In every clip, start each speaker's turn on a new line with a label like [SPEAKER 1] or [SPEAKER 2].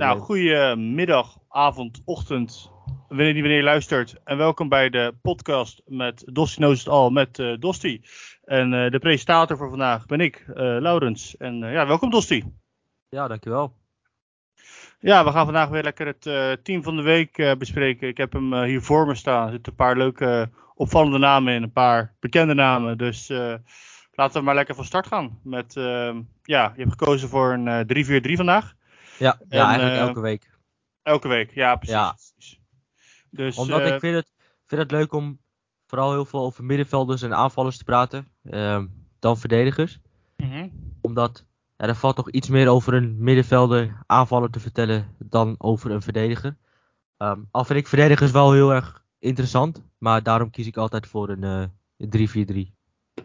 [SPEAKER 1] Nou, goedemiddag, avond, ochtend, wanneer die wanneer je luistert. En welkom bij de podcast met Dosti Knows het Al met uh, Dosti. En uh, de presentator voor vandaag ben ik, uh, Laurens. En ja, welkom Dosti.
[SPEAKER 2] Ja, dankjewel.
[SPEAKER 1] Ja, we gaan vandaag weer lekker het team van de week bespreken. Ik heb hem hier voor me staan. Er zitten een paar leuke opvallende namen in, een paar bekende namen. Dus laten we maar lekker van start gaan. Met, ja, je hebt gekozen voor een 3-4-3 vandaag.
[SPEAKER 2] Ja, en, ja eigenlijk uh, elke week.
[SPEAKER 1] Elke week, ja, precies. Ja.
[SPEAKER 2] Dus, Omdat ik vind het, vind het leuk om vooral heel veel over middenvelders en aanvallers te praten. Uh, dan verdedigers. Mm -hmm. Omdat ja, er valt toch iets meer over een middenvelder aanvaller te vertellen dan over een verdediger. Um, al vind ik verdedigers wel heel erg interessant. Maar daarom kies ik altijd voor een uh, 3-4-3.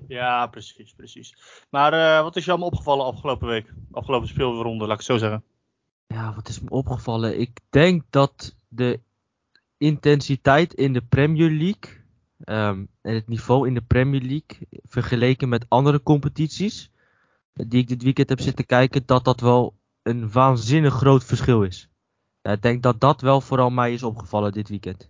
[SPEAKER 1] Ja, precies, precies. Maar uh, wat is je allemaal opgevallen afgelopen week? Afgelopen speelronde, laat ik het zo zeggen.
[SPEAKER 2] Ja, wat is me opgevallen? Ik denk dat de intensiteit in de Premier League um, en het niveau in de Premier League vergeleken met andere competities die ik dit weekend heb zitten kijken, dat dat wel een waanzinnig groot verschil is. Ja, ik denk dat dat wel vooral mij is opgevallen dit weekend.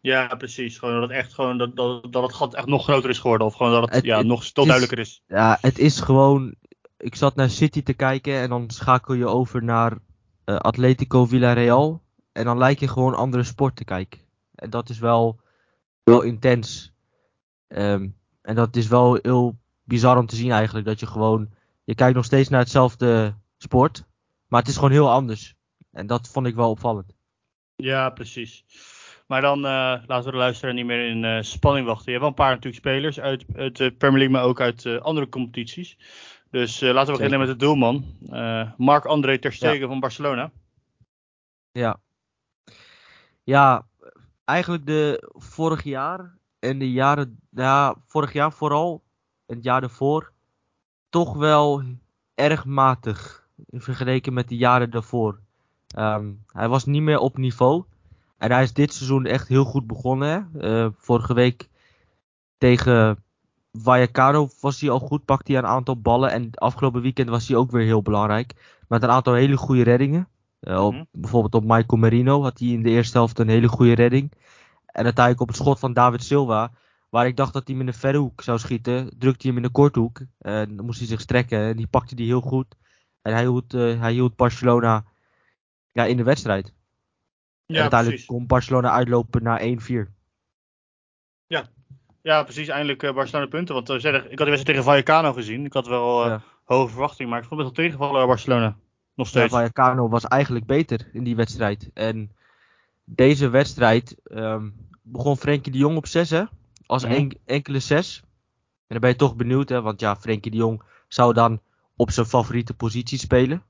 [SPEAKER 1] Ja, precies. Gewoon dat het echt gewoon dat, dat, dat het gat echt nog groter is geworden. Of gewoon dat het, het ja, nog veel duidelijker is.
[SPEAKER 2] Ja, het is gewoon. Ik zat naar City te kijken en dan schakel je over naar uh, Atletico Villarreal. En dan lijkt je gewoon andere sport te kijken. En dat is wel, wel intens. Um, en dat is wel heel bizar om te zien eigenlijk. Dat je gewoon, je kijkt nog steeds naar hetzelfde sport. Maar het is gewoon heel anders. En dat vond ik wel opvallend.
[SPEAKER 1] Ja, precies. Maar dan uh, laten we de luisteraar niet meer in uh, spanning wachten. Je hebt wel een paar natuurlijk spelers uit, uit de Premier League, maar ook uit andere competities. Dus uh, laten we beginnen met de doelman. Uh, Marc-André Ter Stegen ja. van Barcelona.
[SPEAKER 2] Ja. Ja, eigenlijk de vorig jaar en de jaren, ja, vorig jaar vooral en het jaar daarvoor, toch wel erg matig vergeleken met de jaren daarvoor. Um, hij was niet meer op niveau. En hij is dit seizoen echt heel goed begonnen. Uh, vorige week tegen Vallecano was hij al goed, pakte hij een aantal ballen. En afgelopen weekend was hij ook weer heel belangrijk. Met een aantal hele goede reddingen. Uh, op, -hmm. Bijvoorbeeld op Michael Merino had hij in de eerste helft een hele goede redding. En uiteindelijk op het schot van David Silva. Waar ik dacht dat hij hem in de verre hoek zou schieten. Drukte hij hem in de korthoek. En dan moest hij zich strekken. En die pakte hij heel goed. En hij hield, uh, hij hield Barcelona ja, in de wedstrijd. Ja, en uiteindelijk precies. kon Barcelona uitlopen naar 1-4.
[SPEAKER 1] Ja, ja, precies. Eindelijk uh, Barcelona punten. Want uh, zeg, ik had de wedstrijd tegen Vallecano gezien. Ik had wel ja. hoge verwachtingen, maar ik vond het wel tegenvallen Barcelona. Nog steeds.
[SPEAKER 2] Ja, Vallecano was eigenlijk beter in die wedstrijd. En deze wedstrijd um, begon Frenkie de Jong op 6, hè? Als ja. en, enkele 6. En dan ben je toch benieuwd, hè? Want ja, Frenkie de Jong zou dan op zijn favoriete positie spelen.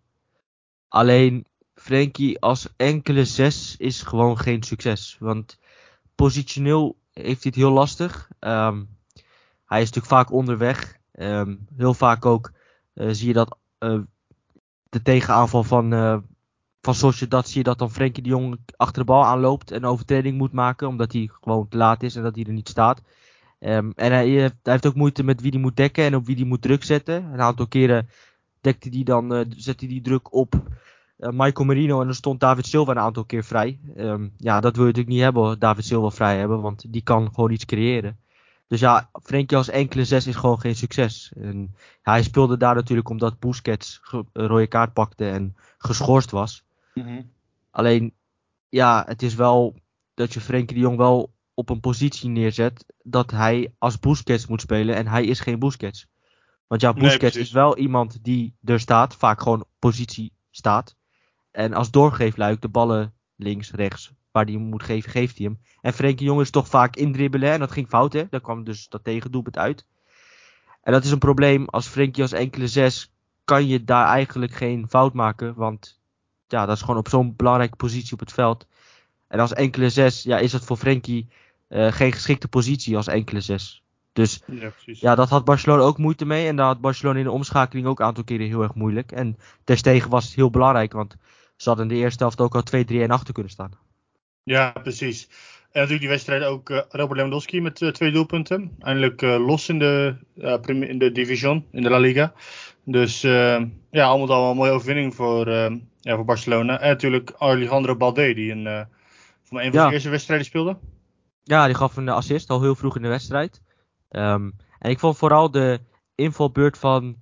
[SPEAKER 2] Alleen Frenkie als enkele 6 is gewoon geen succes. Want positioneel heeft hij het heel lastig. Um, hij is natuurlijk vaak onderweg. Um, heel vaak ook uh, zie je dat uh, de tegenaanval van, uh, van Sociedad zie je dat dan Frenkie de Jong achter de bal aanloopt en een overtreding moet maken. Omdat hij gewoon te laat is en dat hij er niet staat. Um, en hij heeft, hij heeft, ook moeite met wie hij moet dekken en op wie hij moet druk zetten. Een aantal keren dekte hij dan, zette hij die druk op Michael Marino en dan stond David Silva een aantal keer vrij. Um, ja, dat wil je natuurlijk niet hebben, David Silva vrij hebben, want die kan gewoon iets creëren. Dus ja, Frenkie als enkele zes is gewoon geen succes. En hij speelde daar natuurlijk omdat Busquets een rode kaart pakte en geschorst was. Mm -hmm. Alleen, ja, het is wel dat je Frenkie de Jong wel op een positie neerzet dat hij als Busquets moet spelen en hij is geen Busquets. Want ja, Busquets nee, is wel iemand die er staat, vaak gewoon positie staat. En als doorgeefluik de ballen links, rechts, waar hij hem moet geven, geeft hij hem. En Frenkie Jong is toch vaak indribbelen en dat ging fout hè. Daar kwam dus dat tegendoelpunt uit. En dat is een probleem. Als Frenkie als enkele zes kan je daar eigenlijk geen fout maken. Want ja, dat is gewoon op zo'n belangrijke positie op het veld. En als enkele zes, ja, is het voor Frenkie uh, geen geschikte positie als enkele zes. Dus ja, ja, dat had Barcelona ook moeite mee. En daar had Barcelona in de omschakeling ook een aantal keren heel erg moeilijk. En daartegen was het heel belangrijk, want ze hadden in de eerste helft ook al 2-3 en achter kunnen staan.
[SPEAKER 1] Ja, precies. En natuurlijk die wedstrijd ook uh, Robert Lewandowski met uh, twee doelpunten. Eindelijk uh, los in de, in de division, in de La Liga. Dus ja, allemaal al een mooie overwinning voor, Ja, voor Barcelona. En natuurlijk Alejandro Balde, die een, van een van
[SPEAKER 2] Ja.
[SPEAKER 1] de eerste wedstrijden speelde.
[SPEAKER 2] Ja, die gaf een assist al heel vroeg in de wedstrijd. Ehm, en ik vond vooral de invalbeurt van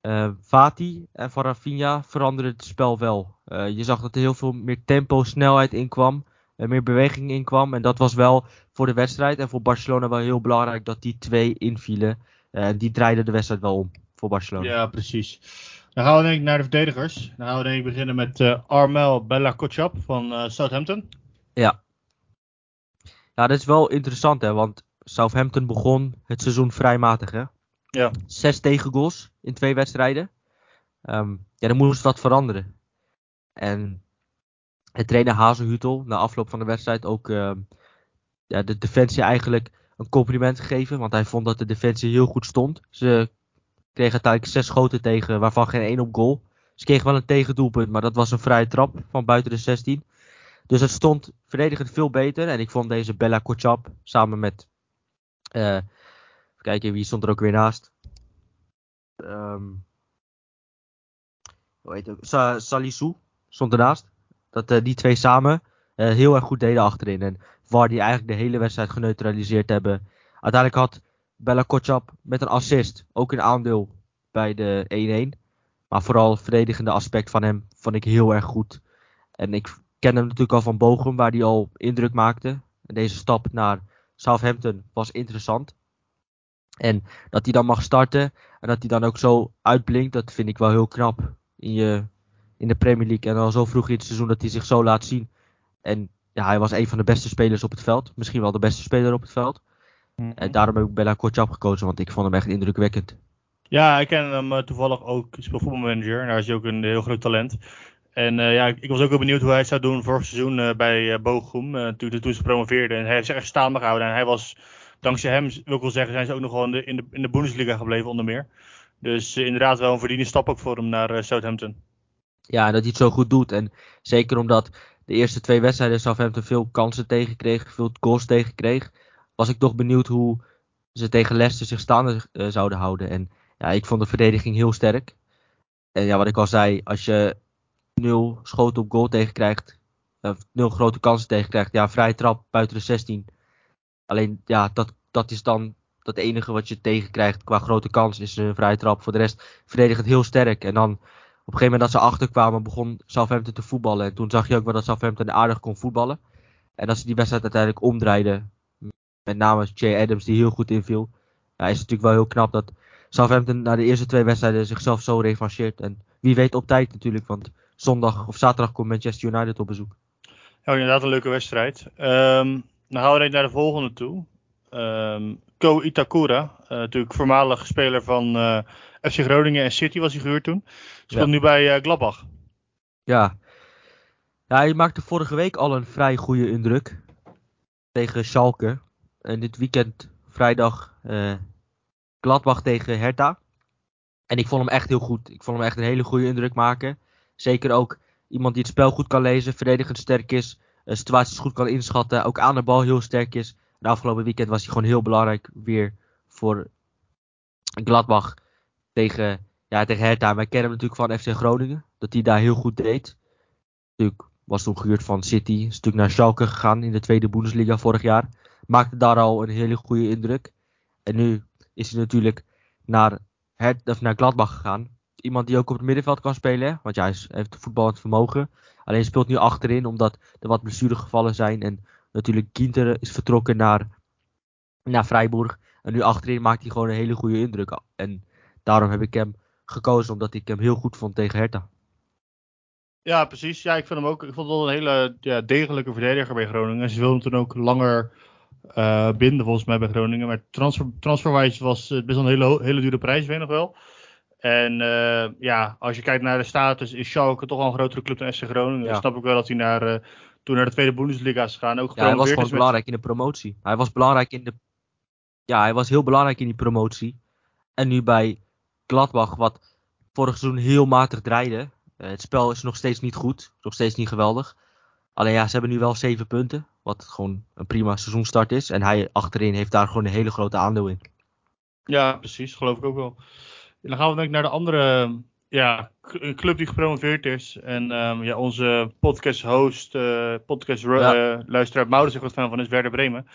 [SPEAKER 2] eh Fati en van Rafinha veranderde het spel wel. Eh, je zag dat er heel veel meer tempo, snelheid in kwam. eh, meer beweging in kwam. En dat was wel voor de wedstrijd en voor Barcelona wel heel belangrijk dat die twee invielen. En die draaiden de wedstrijd wel om voor Barcelona.
[SPEAKER 1] Ja, precies. Dan gaan we denk ik naar de verdedigers. Dan gaan we denk ik beginnen met Armel Bella Kotschap van Southampton.
[SPEAKER 2] Ja. Ja, dat is wel interessant hè, want Southampton begon het seizoen vrij matig hè.
[SPEAKER 1] Ja.
[SPEAKER 2] Zes tegengoals in twee wedstrijden. Ehm, ja, dan moest wat veranderen. En het trainer Hazenhutel na afloop van de wedstrijd ook ehm, ja, de defensie eigenlijk een compliment gegeven. Want hij vond dat de defensie heel goed stond. Ze kregen uiteindelijk zes schoten tegen, waarvan geen één op goal. Ze kregen wel een tegendoelpunt, maar dat was een vrije trap van buiten de 16. Dus het stond verdedigend veel beter. En ik vond deze Bella Kotschap samen met... eh, even kijken, wie stond er ook weer naast? Ehm hoe heet het? Sa Salissou stond ernaast. Dat eh, die twee samen eh, heel erg goed deden achterin. En waar die eigenlijk de hele wedstrijd geneutraliseerd hebben. Uiteindelijk had Bella Kotschap met een assist ook een aandeel bij de 1-1. Maar vooral het verdedigende aspect van hem vond ik heel erg goed. En ik ken hem natuurlijk al van Bochum, waar hij al indruk maakte. En deze stap naar Southampton was interessant. En dat hij dan mag starten en dat hij dan ook zo uitblinkt, dat vind ik wel heel knap in, je, in de Premier League. En al zo vroeg in het seizoen dat hij zich zo laat zien. En ja, hij was een van de beste spelers op het veld. Misschien wel de beste speler op het veld. En daarom heb ik Bella Kotschap gekozen, want ik vond hem echt indrukwekkend.
[SPEAKER 1] Ja, ik ken hem eh, toevallig ook. Ik speel voetbalmanager. En daar is hij ook een heel groot talent. En eh, ja, ik, was ook wel benieuwd hoe hij zou doen vorig seizoen eh, bij eh Bochum. toen, toen ze promoveerden. En hij heeft zich echt staande gehouden. En hij was, dankzij hem, wil ik wel zeggen, zijn ze ook nog wel in de, in de, in de Bundesliga gebleven onder meer. Dus eh, inderdaad wel een verdiende stap ook voor hem naar eh, Southampton.
[SPEAKER 2] Ja, dat hij het zo goed doet. En zeker omdat de eerste twee wedstrijden Southampton veel kansen tegenkreeg, veel goals tegenkreeg, was ik toch benieuwd hoe ze tegen Leicester zich staande eh, zouden houden. En ja, ik vond de verdediging heel sterk. En ja, wat ik al zei, als je nul schoten op goal tegenkrijgt, of nul grote kansen tegenkrijgt, ja, vrije trap buiten de 16. Alleen, ja, dat, dat is dan het enige wat je tegenkrijgt qua grote kans, is een vrije trap. Voor de rest verdedigend heel sterk. En dan op een gegeven moment dat ze achterkwamen, begon Southampton te voetballen. En toen zag je ook wel dat Southampton aardig kon voetballen. En dat ze die wedstrijd uiteindelijk omdraaiden. Met name Jay Adams, die heel goed inviel. Ja, is natuurlijk wel heel knap dat Southampton na de eerste twee wedstrijden zichzelf zo revancheert. En wie weet op tijd natuurlijk, want zondag of zaterdag komt Manchester United op bezoek.
[SPEAKER 1] Ja, inderdaad een leuke wedstrijd. Ehm, dan gaan we naar de volgende toe. Ehm, Ko Itakura, eh, natuurlijk voormalig speler van eh, FC Groningen en City was hij gehuurd toen. Speelt
[SPEAKER 2] Ja.
[SPEAKER 1] nu bij eh, Gladbach.
[SPEAKER 2] Ja. ja, hij maakte vorige week al een vrij goede indruk tegen Schalke. En dit weekend, vrijdag, Gladbach tegen Hertha. En ik vond hem echt heel goed. Ik vond hem echt een hele goede indruk maken. Zeker ook iemand die het spel goed kan lezen, verdedigend sterk is, situaties goed kan inschatten, ook aan de bal heel sterk is. De afgelopen weekend was hij gewoon heel belangrijk weer voor Gladbach tegen, ja, tegen Hertha. Wij kennen hem natuurlijk van FC Groningen, dat hij daar heel goed deed. Natuurlijk was toen gehuurd van City, is natuurlijk naar Schalke gegaan in de tweede Bundesliga vorig jaar. Maakte daar al een hele goede indruk. En nu is hij natuurlijk naar, Hert, of naar Gladbach gegaan. Iemand die ook op het middenveld kan spelen, want ja, hij heeft voetballend vermogen. Alleen speelt nu achterin omdat er wat blessuregevallen zijn. En natuurlijk Ginter is vertrokken naar, naar Freiburg. En nu achterin maakt hij gewoon een hele goede indruk. En daarom heb ik hem gekozen, omdat ik hem heel goed vond tegen Hertha.
[SPEAKER 1] Ja, precies. Ja, ik vind hem ook. Ik vond het wel een hele ja, degelijke verdediger bij Groningen. En ze wilden hem toen ook langer eh, binden, volgens mij, bij Groningen. Maar transfer, was het best wel een hele, hele dure prijs, weet nog wel. En eh, ja, als je kijkt naar de status, is Schalke toch wel een grotere club dan FC Groningen.
[SPEAKER 2] Ja.
[SPEAKER 1] Dan snap ik wel dat hij naar, eh, toen naar de tweede Bundesliga is gegaan. Ook
[SPEAKER 2] Ja, hij was gewoon
[SPEAKER 1] met-
[SPEAKER 2] belangrijk in de promotie. Hij was belangrijk in de. Ja, hij was heel belangrijk in die promotie. En nu bij Gladbach, wat vorig seizoen heel matig draaide. Eh, het spel is nog steeds niet goed. Nog steeds niet geweldig. Alleen ja, ze hebben nu wel zeven punten. Wat gewoon een prima seizoenstart is. En hij achterin heeft daar gewoon een hele grote aandeel in.
[SPEAKER 1] Ja, precies. Geloof ik ook wel. En dan gaan we denk ik naar de andere ja, club die gepromoveerd is. En um, ja, onze podcast host, uh, podcast ja. luisteraar Maurits wat fan van is Werder Bremen.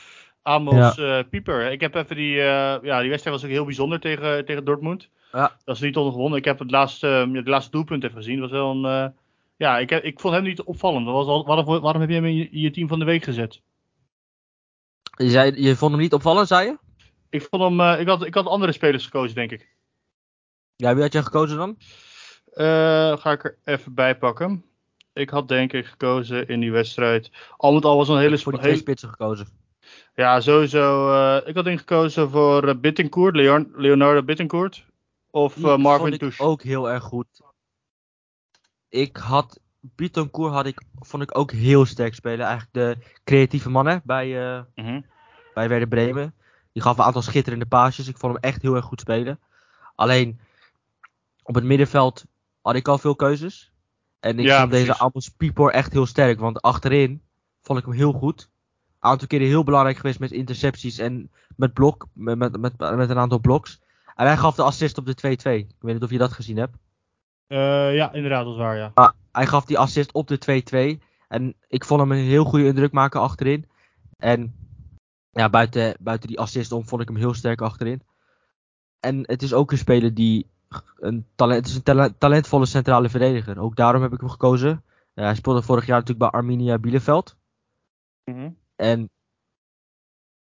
[SPEAKER 1] Amos ja. uh, Pieper. Ik heb even die, ja, die wedstrijd was ook heel bijzonder tegen, tegen Dortmund. Ja. Dat is niet ondergewonnen. Ik heb het laatste, de laatste doelpunt even gezien. Dat was wel een, ja, ik, heb, ik vond hem niet opvallend. Dat was al, waarom, waarom heb je hem in je, je, team van de week gezet?
[SPEAKER 2] Je, zei, je vond hem niet opvallend, zei je?
[SPEAKER 1] Ik vond hem, ik, had, ik had andere spelers gekozen, denk ik.
[SPEAKER 2] Ja, wie had jij gekozen dan?
[SPEAKER 1] Uh, ga ik er even bij pakken. Ik had denk ik gekozen in die wedstrijd. Al met al was een hele...
[SPEAKER 2] Voor die twee spitsen gekozen.
[SPEAKER 1] Ja, sowieso. Uh, ik had denk gekozen voor uh, Bittencourt, Leon Leonardo Bittencourt. Of uh, Marvin
[SPEAKER 2] vond ik ook heel erg goed. Ik had... Bittencourt had ik, vond ik ook heel sterk spelen. Eigenlijk de creatieve mannen bij, uh, mm -hmm. bij Werder Bremen. Die gaf een aantal schitterende paasjes. Ik vond hem echt heel erg goed spelen. Alleen op het middenveld had ik al veel keuzes. En ik ja, vond deze Amos Piepor echt heel sterk. Want achterin vond ik hem heel goed. Een aantal keren heel belangrijk geweest met intercepties en met blok, met, met, met, met een aantal bloks. En hij gaf de assist op de 2-2. Ik weet niet of je dat gezien hebt.
[SPEAKER 1] Uh, ja, inderdaad, dat is waar, ja.
[SPEAKER 2] Maar hij gaf die assist op de 2-2. En ik vond hem een heel goede indruk maken achterin. En ja, buiten, buiten die assist om vond ik hem heel sterk achterin. En het is ook een speler die een talent, het is een talentvolle centrale verdediger. Ook daarom heb ik hem gekozen. Uh, hij speelde vorig jaar natuurlijk bij Arminia Bielefeld. Mm En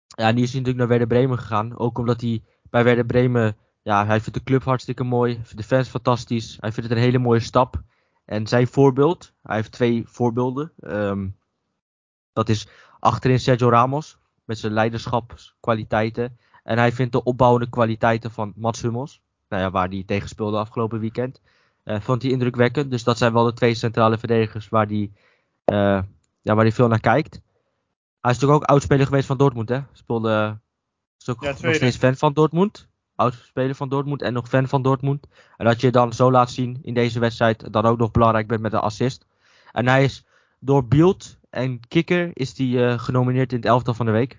[SPEAKER 2] ja, die is natuurlijk naar Werder Bremen gegaan. Ook omdat hij bij Werder Bremen, ja, hij vindt de club hartstikke mooi. Hij vindt de fans fantastisch. Hij vindt het een hele mooie stap. En zijn voorbeeld, hij heeft twee voorbeelden. Um, dat is achterin Sergio Ramos, met zijn leiderschapskwaliteiten. En hij vindt de opbouwende kwaliteiten van Mats Hummels nou ja, waar hij tegen speelde afgelopen weekend. Uh, vond hij indrukwekkend. Dus dat zijn wel de twee centrale verdedigers waar hij, uh, ja, waar veel naar kijkt. Hij is natuurlijk ook oudspeler geweest van Dortmund. Hè? Speelde, is ook nog steeds fan van Dortmund. Oudspeler van Dortmund en nog fan van Dortmund. En dat je dan zo laat zien in deze wedstrijd dan ook nog belangrijk bent met een assist. En hij is door Beeld en Kikker is hij uh, genomineerd in het elftal van de week.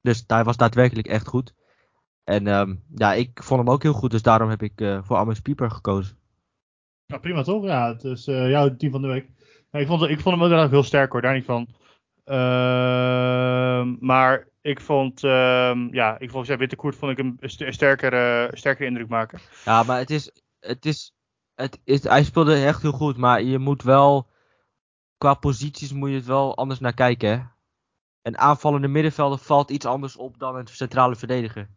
[SPEAKER 2] Dus hij was daadwerkelijk echt goed. En um, ja, ik vond hem ook heel goed, dus daarom heb ik uh, voor Amos Pieper gekozen.
[SPEAKER 1] Ja, prima toch? Ja, het is uh, jouw team van de week. Ja, ik, vond, ik vond hem ook heel sterk hoor, daar niet van. Uh, maar ik vond, uh, ja, ik vond Witte Koert vond ik een sterker, uh, sterker indruk maken.
[SPEAKER 2] Ja, maar het is, het is, het is, hij speelde echt heel goed, maar je moet wel, qua posities moet je het wel anders naar kijken. Hè? Een aanvallende middenvelder valt iets anders op dan een centrale verdediger.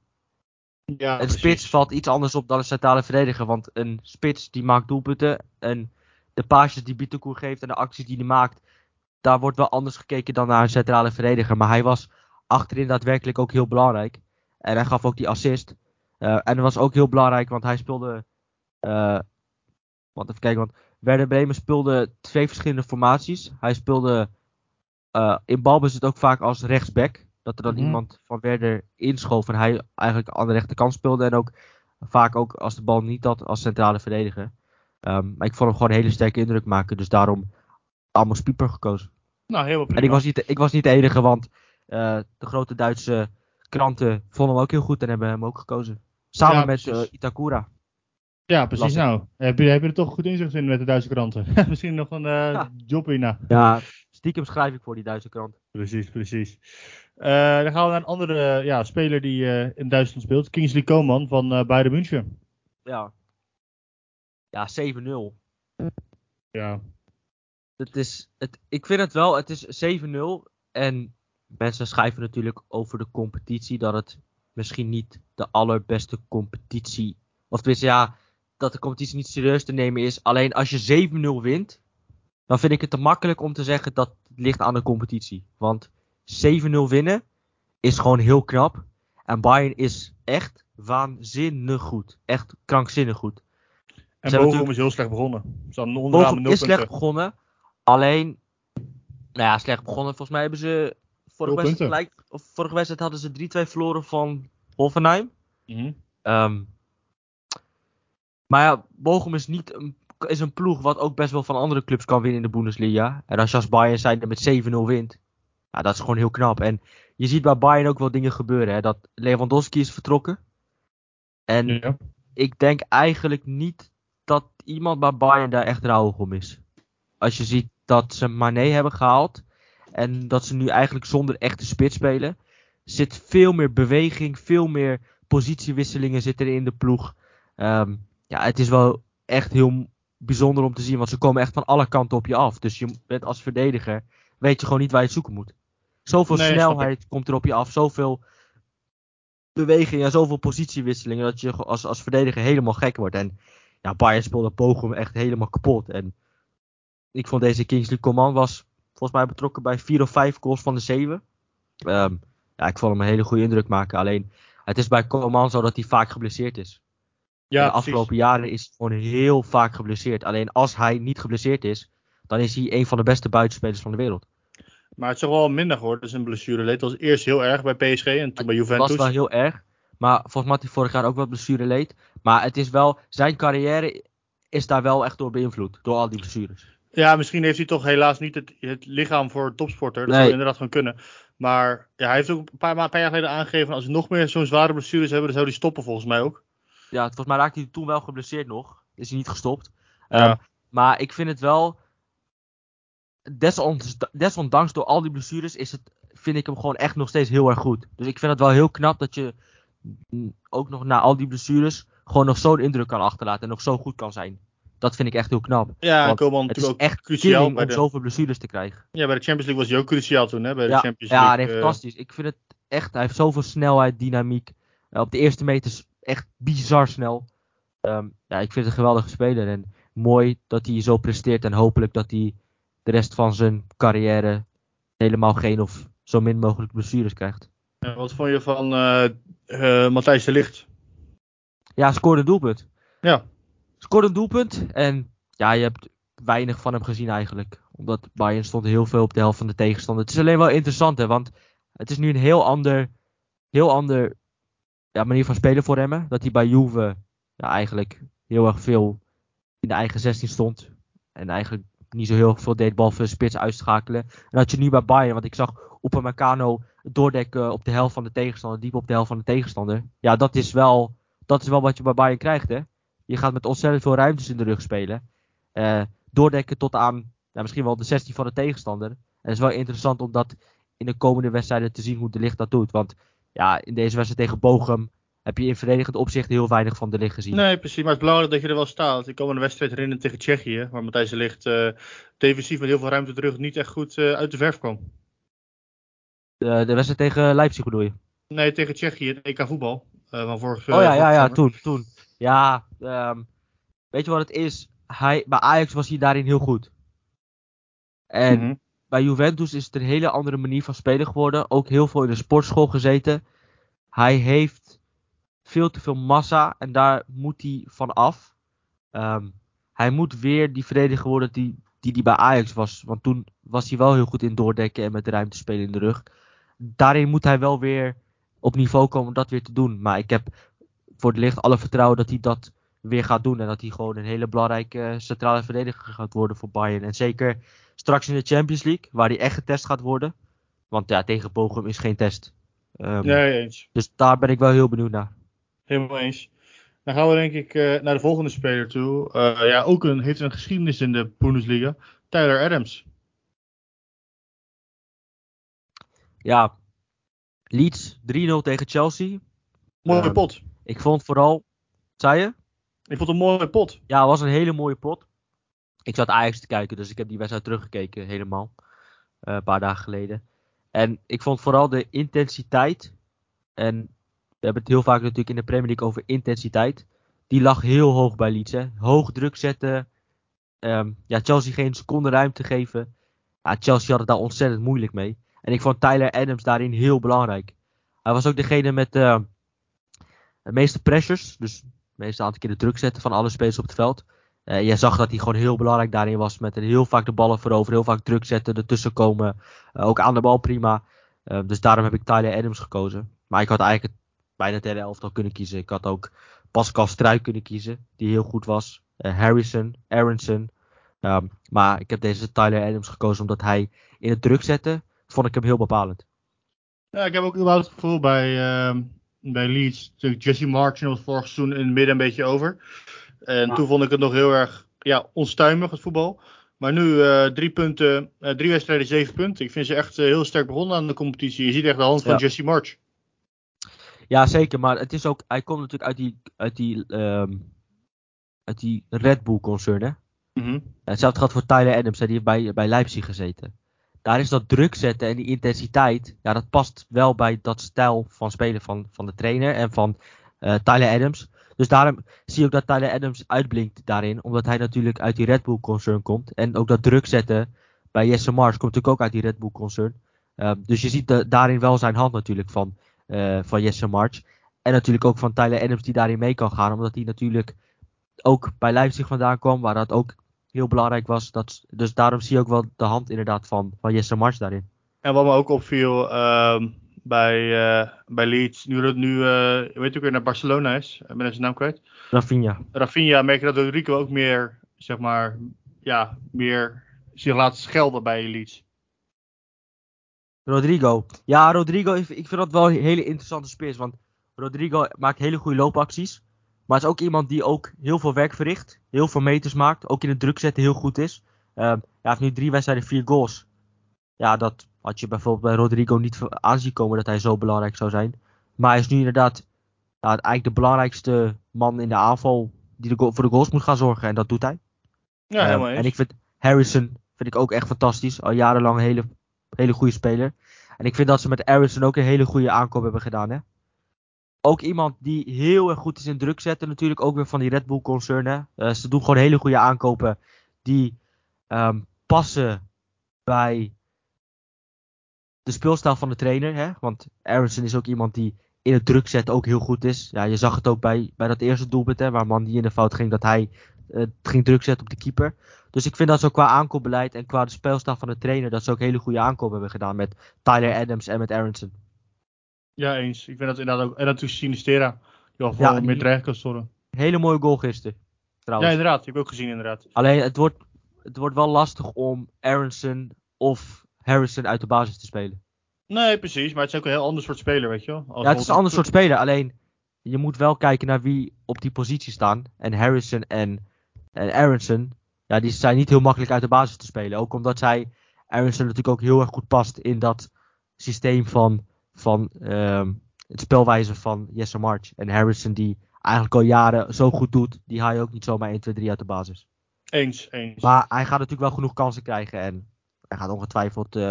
[SPEAKER 2] Ja, een spits valt iets anders op dan een centrale verdediger. Want een spits die maakt doelpunten. En de paasjes die Bittencourt geeft en de acties die hij maakt. Daar wordt wel anders gekeken dan naar een centrale verdediger. Maar hij was achterin daadwerkelijk ook heel belangrijk. En hij gaf ook die assist. Uh, en dat was ook heel belangrijk, want hij speelde. Uh, want even kijken, want Werder Bremen speelde twee verschillende formaties. Hij speelde uh, in balbezit ook vaak als rechtsback. Dat er dan mhm. iemand van Werder inschoof en hij eigenlijk aan de rechterkant speelde. En ook vaak ook als de bal niet had als centrale verdediger. Um, maar ik vond hem gewoon een hele sterke indruk maken. Dus daarom Amos Pieper gekozen.
[SPEAKER 1] Nou, heel prima.
[SPEAKER 2] En ik was niet, ik was niet de enige, want uh, de grote Duitse kranten vonden hem ook heel goed en hebben hem ook gekozen. Samen ja, met uh, Itakura.
[SPEAKER 1] Ja, precies. Nou, heb je, heb je er toch goed inzicht in met de Duitse kranten? Misschien nog een uh, ja. job hierna.
[SPEAKER 2] Ja, stiekem schrijf ik voor die Duitse krant.
[SPEAKER 1] Precies, precies. Uh, dan gaan we naar een andere ja, speler die uh, in Duitsland speelt. Kingsley Coman van uh, Bayern München.
[SPEAKER 2] Ja. Ja, 7-0.
[SPEAKER 1] Ja.
[SPEAKER 2] Het is, het, ik vind het wel, het is 7-0. En mensen schrijven natuurlijk over de competitie dat het misschien niet de allerbeste competitie. Of tenminste, ja, dat de competitie niet serieus te nemen is. Alleen als je 7-0 wint, dan vind ik het te makkelijk om te zeggen dat het ligt aan de competitie. Want 7-0 winnen is gewoon heel knap. En Bayern is echt waanzinnig goed. Echt krankzinnig goed.
[SPEAKER 1] En Bochum is heel slecht begonnen. Ze
[SPEAKER 2] Bochum is slecht begonnen. Alleen, nou ja, slecht begonnen. Volgens mij hebben ze vorige wedstrijd, gelijk, of vorige wedstrijd hadden ze 3-2 verloren van Hoffenheim. Mm um, maar ja, Bochum is niet een, is een ploeg wat ook best wel van andere clubs kan winnen in de Bundesliga. En als je als Bayern zijn met 7-0 wint, ja, dat is gewoon heel knap. En je ziet bij Bayern ook wel dingen gebeuren. Hè? Dat Lewandowski is vertrokken. En ik denk eigenlijk niet dat iemand bij Bayern daar echt rouwig om is. Als je ziet dat ze Mané hebben gehaald. En dat ze nu eigenlijk zonder echte spits spelen. Zit veel meer beweging, veel meer positiewisselingen zitten er in de ploeg. Ehm, ja, het is wel echt heel bijzonder om te zien. Want ze komen echt van alle kanten op je af. Dus je bent als verdediger, weet je gewoon niet waar je het zoeken moet. Zoveel
[SPEAKER 1] Nee,
[SPEAKER 2] snelheid komt er op je af. Zoveel beweging en zoveel positiewisselingen. Dat je als, als verdediger helemaal gek wordt. En ja, Bayern speelde Bochum echt helemaal kapot. En ik vond deze Kingsley Coman was volgens mij betrokken bij vier of vijf goals van de zeven. Ehm, ja, ik vond hem een hele goede indruk maken. Alleen, het is bij Coman zo dat hij vaak geblesseerd is.
[SPEAKER 1] Ja,
[SPEAKER 2] de afgelopen jaren is hij gewoon heel vaak geblesseerd. Alleen als hij niet geblesseerd is, dan is hij een van de beste buitenspelers van de wereld.
[SPEAKER 1] Maar het is toch wel minder geworden, zijn blessure leed. Het was eerst heel erg bij PSG en toen bij
[SPEAKER 2] Het
[SPEAKER 1] Juventus.
[SPEAKER 2] was wel heel erg. Maar volgens mij had hij vorig jaar ook wat blessure leed. Maar het is wel, zijn carrière is daar wel echt door beïnvloed. Door al die blessures.
[SPEAKER 1] Ja, misschien heeft hij toch helaas niet het, het lichaam voor een topsporter. Dat
[SPEAKER 2] Nee.
[SPEAKER 1] zou inderdaad gewoon kunnen. Maar ja, hij heeft ook een paar jaar geleden aangegeven... als we nog meer zo'n zware blessures hebben, dan zou hij stoppen volgens mij ook.
[SPEAKER 2] Ja, volgens mij raakte hij toen wel geblesseerd nog. Is hij niet gestopt.
[SPEAKER 1] Ja.
[SPEAKER 2] Ehm, maar ik vind het wel. Desondanks, desondanks door al die blessures is het, vind ik hem gewoon echt nog steeds heel erg goed. Dus ik vind het wel heel knap dat je ook nog na al die blessures gewoon nog zo'n indruk kan achterlaten en nog zo goed kan zijn. Dat vind ik echt heel knap.
[SPEAKER 1] Ja, en
[SPEAKER 2] is
[SPEAKER 1] natuurlijk ook
[SPEAKER 2] echt
[SPEAKER 1] cruciaal
[SPEAKER 2] om zoveel blessures te krijgen.
[SPEAKER 1] ja, bij de Champions League was hij ook cruciaal toen, hè? Bij de
[SPEAKER 2] Ja,
[SPEAKER 1] Champions
[SPEAKER 2] ja
[SPEAKER 1] League.
[SPEAKER 2] nee,
[SPEAKER 1] eh,
[SPEAKER 2] fantastisch. Ik vind het echt, hij heeft zoveel snelheid, dynamiek. Eh, op de eerste meters echt bizar snel. Ehm, ja, ik vind het een geweldige speler. En mooi dat hij zo presteert. En hopelijk dat hij de rest van zijn carrière helemaal geen of zo min mogelijk blessures krijgt.
[SPEAKER 1] ja, wat vond je van eh eh, Matthijs de Ligt?
[SPEAKER 2] Ja, scoorde een doelpunt.
[SPEAKER 1] Ja,
[SPEAKER 2] Scoorde een doelpunt. En ja, je hebt weinig van hem gezien eigenlijk. Omdat Bayern stond heel veel op de helft van de tegenstander. Het is alleen wel interessant hè. Want het is nu een heel ander, heel ander ja, manier van spelen voor hem. Dat hij bij Juve ja, eigenlijk heel erg veel in de eigen 16 stond. En eigenlijk niet zo heel veel deed behalve spits uitschakelen. En dat je nu bij Bayern, want ik zag Upamecano doordekken op de helft van de tegenstander, diep op de helft van de tegenstander. Ja, dat is wel, dat is wel wat je bij Bayern krijgt hè. Je gaat met ontzettend veel ruimtes in de rug spelen. Eh, doordekken tot aan misschien wel de 16 van de tegenstander. En het is wel interessant om dat in de komende wedstrijden te zien hoe de licht dat doet. Want ja, in deze wedstrijd tegen Bochum heb je in verdedigend opzicht heel weinig van de licht gezien.
[SPEAKER 1] nee, precies. Maar het is belangrijk dat je er wel staat. Ik kan me een wedstrijd herinneren tegen Tsjechië, waar Matthijs de Ligt eh, defensief met heel veel ruimte terug niet echt goed eh, uit de verf kwam.
[SPEAKER 2] De, de wedstrijd tegen Leipzig bedoel je?
[SPEAKER 1] Nee, tegen Tsjechië, het EK voetbal. eh, van vorig,
[SPEAKER 2] oh ja, ja, ja, toen, toen. Ja, ehm, weet je wat het is? Hij, bij Ajax was hij daarin heel goed. En
[SPEAKER 1] Mhm.
[SPEAKER 2] bij Juventus is het een hele andere manier van spelen geworden. Ook heel veel in de sportschool gezeten. Hij heeft veel te veel massa en daar moet hij van af. Ehm, hij moet weer die verdediger worden die, die die bij Ajax was. Want toen was hij wel heel goed in doordekken en met ruimte spelen in de rug. Daarin moet hij wel weer op niveau komen om dat weer te doen. Maar ik heb voor de licht alle vertrouwen dat hij dat weer gaat doen. En dat hij gewoon een hele belangrijke eh, centrale verdediger gaat worden voor Bayern. En zeker straks in de Champions League, waar hij echt getest gaat worden. Want ja, tegen Bochum is geen test.
[SPEAKER 1] Nee, eens.
[SPEAKER 2] Dus daar ben ik wel heel benieuwd naar.
[SPEAKER 1] Helemaal eens. Dan gaan we denk ik eh, naar de volgende speler toe. Eh, ja, ook een, heeft een geschiedenis in de Bundesliga. Tyler Adams.
[SPEAKER 2] Ja, Leeds 3-0 tegen Chelsea.
[SPEAKER 1] Mooie
[SPEAKER 2] Ehm,
[SPEAKER 1] pot.
[SPEAKER 2] Ik vond vooral, zei je?
[SPEAKER 1] Ik vond het een mooie pot.
[SPEAKER 2] Ja, het was een hele mooie pot. Ik zat Ajax te kijken, dus ik heb die wedstrijd teruggekeken helemaal. Eh, een paar dagen geleden. En ik vond vooral de intensiteit. En hebben het heel vaak natuurlijk in de Premier League over intensiteit. Die lag heel hoog bij Leeds. Hè. Hoog druk zetten. Ehm, ja, Chelsea geen seconde ruimte geven. Ja, Chelsea had het daar ontzettend moeilijk mee. En ik vond Tyler Adams daarin heel belangrijk. Hij was ook degene met eh, de meeste pressures. Dus het meeste aantal keer de druk zetten van alle spelers op het veld. Eh je zag dat hij gewoon heel belangrijk daarin was. Met heel vaak de ballen voorover, heel vaak druk zetten, ertussen komen. Eh, ook aan de bal prima. Eh, dus daarom heb ik Tyler Adams gekozen. Maar ik had eigenlijk bijna het hele elftal kunnen kiezen. Ik had ook Pascal Struik kunnen kiezen, die heel goed was. Eh, Harrison, Aronson. Ehm, maar ik heb deze Tyler Adams gekozen omdat hij in het druk zetten, vond ik hem heel bepalend.
[SPEAKER 1] Ja, ik heb ook überhaupt het gevoel bij, ehm, bij Leeds. natuurlijk Jesse Martin was vorig seizoen in het midden een beetje over. En toen vond ik het nog heel erg ja, onstuimig, het voetbal. Maar nu uh, drie punten, uh, drie wedstrijden, zeven punten. Ik vind ze echt uh, heel sterk begonnen aan de competitie. Je ziet echt de hand van ja. Jesse March.
[SPEAKER 2] Ja, zeker. Maar het is ook, hij komt natuurlijk uit die, uit die, um, uit die Red Bull concern. Hè?
[SPEAKER 1] Mm -hmm.
[SPEAKER 2] Hetzelfde geldt voor Tyler Adams. Die heeft bij, bij Leipzig gezeten. Daar is dat druk zetten en die intensiteit. Ja, dat past wel bij dat stijl van spelen van, van de trainer en van Tyler Adams. Dus daarom zie je ook dat Tyler Adams uitblinkt daarin. Omdat hij natuurlijk uit die Red Bull concern komt. En ook dat druk zetten bij Jesse Mars komt natuurlijk ook uit die Red Bull concern. Uh, dus je ziet de, daarin wel zijn hand natuurlijk van, uh, van Jesse March. En natuurlijk ook van Tyler Adams die daarin mee kan gaan. Omdat hij natuurlijk ook bij Leipzig vandaan kwam. Waar dat ook heel belangrijk was. Dat, dus daarom zie je ook wel de hand inderdaad van, van Jesse March daarin.
[SPEAKER 1] En wat me ook opviel... Uh bij, uh, bij Leeds. Nu, nu uh, weet ook weer naar Barcelona is. Ik ben zijn naam kwijt.
[SPEAKER 2] Rafinha.
[SPEAKER 1] Rafinha merk je dat Rodrigo ook meer, zeg maar, ja, meer zich laat schelden bij Leeds.
[SPEAKER 2] Rodrigo. Ja, Rodrigo, ik vind dat wel een hele interessante speers. Want Rodrigo maakt hele goede loopacties. Maar is ook iemand die ook heel veel werk verricht. Heel veel meters maakt. Ook in het druk zetten heel goed is. Uh, hij heeft nu drie wedstrijden, vier goals. Ja, dat had je bijvoorbeeld bij Rodrigo niet aanzien komen dat hij zo belangrijk zou zijn. Maar hij is nu inderdaad ja, eigenlijk de belangrijkste man in de aanval die de voor de goals moet gaan zorgen. En dat doet hij.
[SPEAKER 1] Ja, helemaal eens.
[SPEAKER 2] En ik vind Harrison vind ik ook echt fantastisch. Al jarenlang een hele, hele goede speler. En ik vind dat ze met Harrison ook een hele goede aankoop hebben gedaan. Hè? Ook iemand die heel erg goed is in druk zetten. Natuurlijk ook weer van die Red Bull concernen. Uh, ze doen gewoon hele goede aankopen die um, passen bij de speelstijl van de trainer. Hè? Want Aronson is ook iemand die in het druk zetten ook heel goed is. Ja, je zag het ook bij, bij dat eerste doelpunt, hè, waar man die in de fout ging, dat hij uh, ging druk zetten op de keeper. Dus ik vind dat ze ook qua aankoopbeleid en qua de speelstijl van de trainer, dat ze ook hele goede aankopen hebben gedaan met Tyler Adams en met Aronson.
[SPEAKER 1] Ja, eens. Ik vind dat inderdaad ook. En natuurlijk Sinistera, die al voor ja, meer dreiging kan.
[SPEAKER 2] Hele mooie goal gisteren. Trouwens.
[SPEAKER 1] Ja, inderdaad. Die heb ik ook gezien, inderdaad.
[SPEAKER 2] Alleen het wordt, het wordt wel lastig om Aronson of Harrison uit de basis te spelen.
[SPEAKER 1] Nee, precies. Maar het is ook een heel ander soort speler, weet je wel.
[SPEAKER 2] Als ja, het is een ander soort speler. Alleen, je moet wel kijken naar wie op die positie staan. En Harrison en, en Aronson, ja, die zijn niet heel makkelijk uit de basis te spelen. Ook omdat zij, Aronson natuurlijk ook heel erg goed past in dat systeem van, van um, het spelwijze van Jesse March. En Harrison die eigenlijk al jaren zo goed doet, die haal je ook niet zomaar 1, 2, 3 uit de basis.
[SPEAKER 1] Eens, eens.
[SPEAKER 2] Maar hij gaat natuurlijk wel genoeg kansen krijgen en hij gaat ongetwijfeld uh,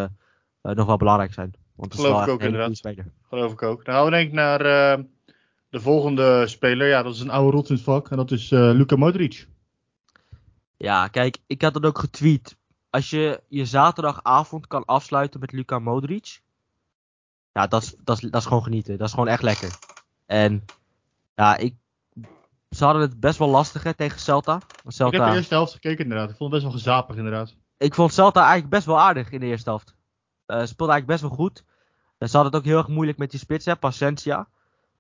[SPEAKER 2] uh, nog wel belangrijk zijn. Want
[SPEAKER 1] Geloof ik ook inderdaad. Geloof ik ook. Dan gaan we denk ik naar uh, de volgende speler. Ja, dat is een oude rot in het vak. En dat is Luka Modric.
[SPEAKER 2] Ja, kijk, ik had dat ook getweet. Als je je zaterdagavond kan afsluiten met Luka Modric. Ja, dat is, dat, is, dat is gewoon genieten. Dat is gewoon echt lekker. En ja, ik, ze hadden het best wel lastig hè, tegen Celta. Celta.
[SPEAKER 1] Ik heb de eerste helft gekeken inderdaad. Ik vond het best wel gezapig inderdaad
[SPEAKER 2] ik vond Celta eigenlijk best wel aardig in de eerste helft. Uh, speelde eigenlijk best wel goed. Uh, ze hadden het ook heel erg moeilijk met die spits, hè, Pacentia.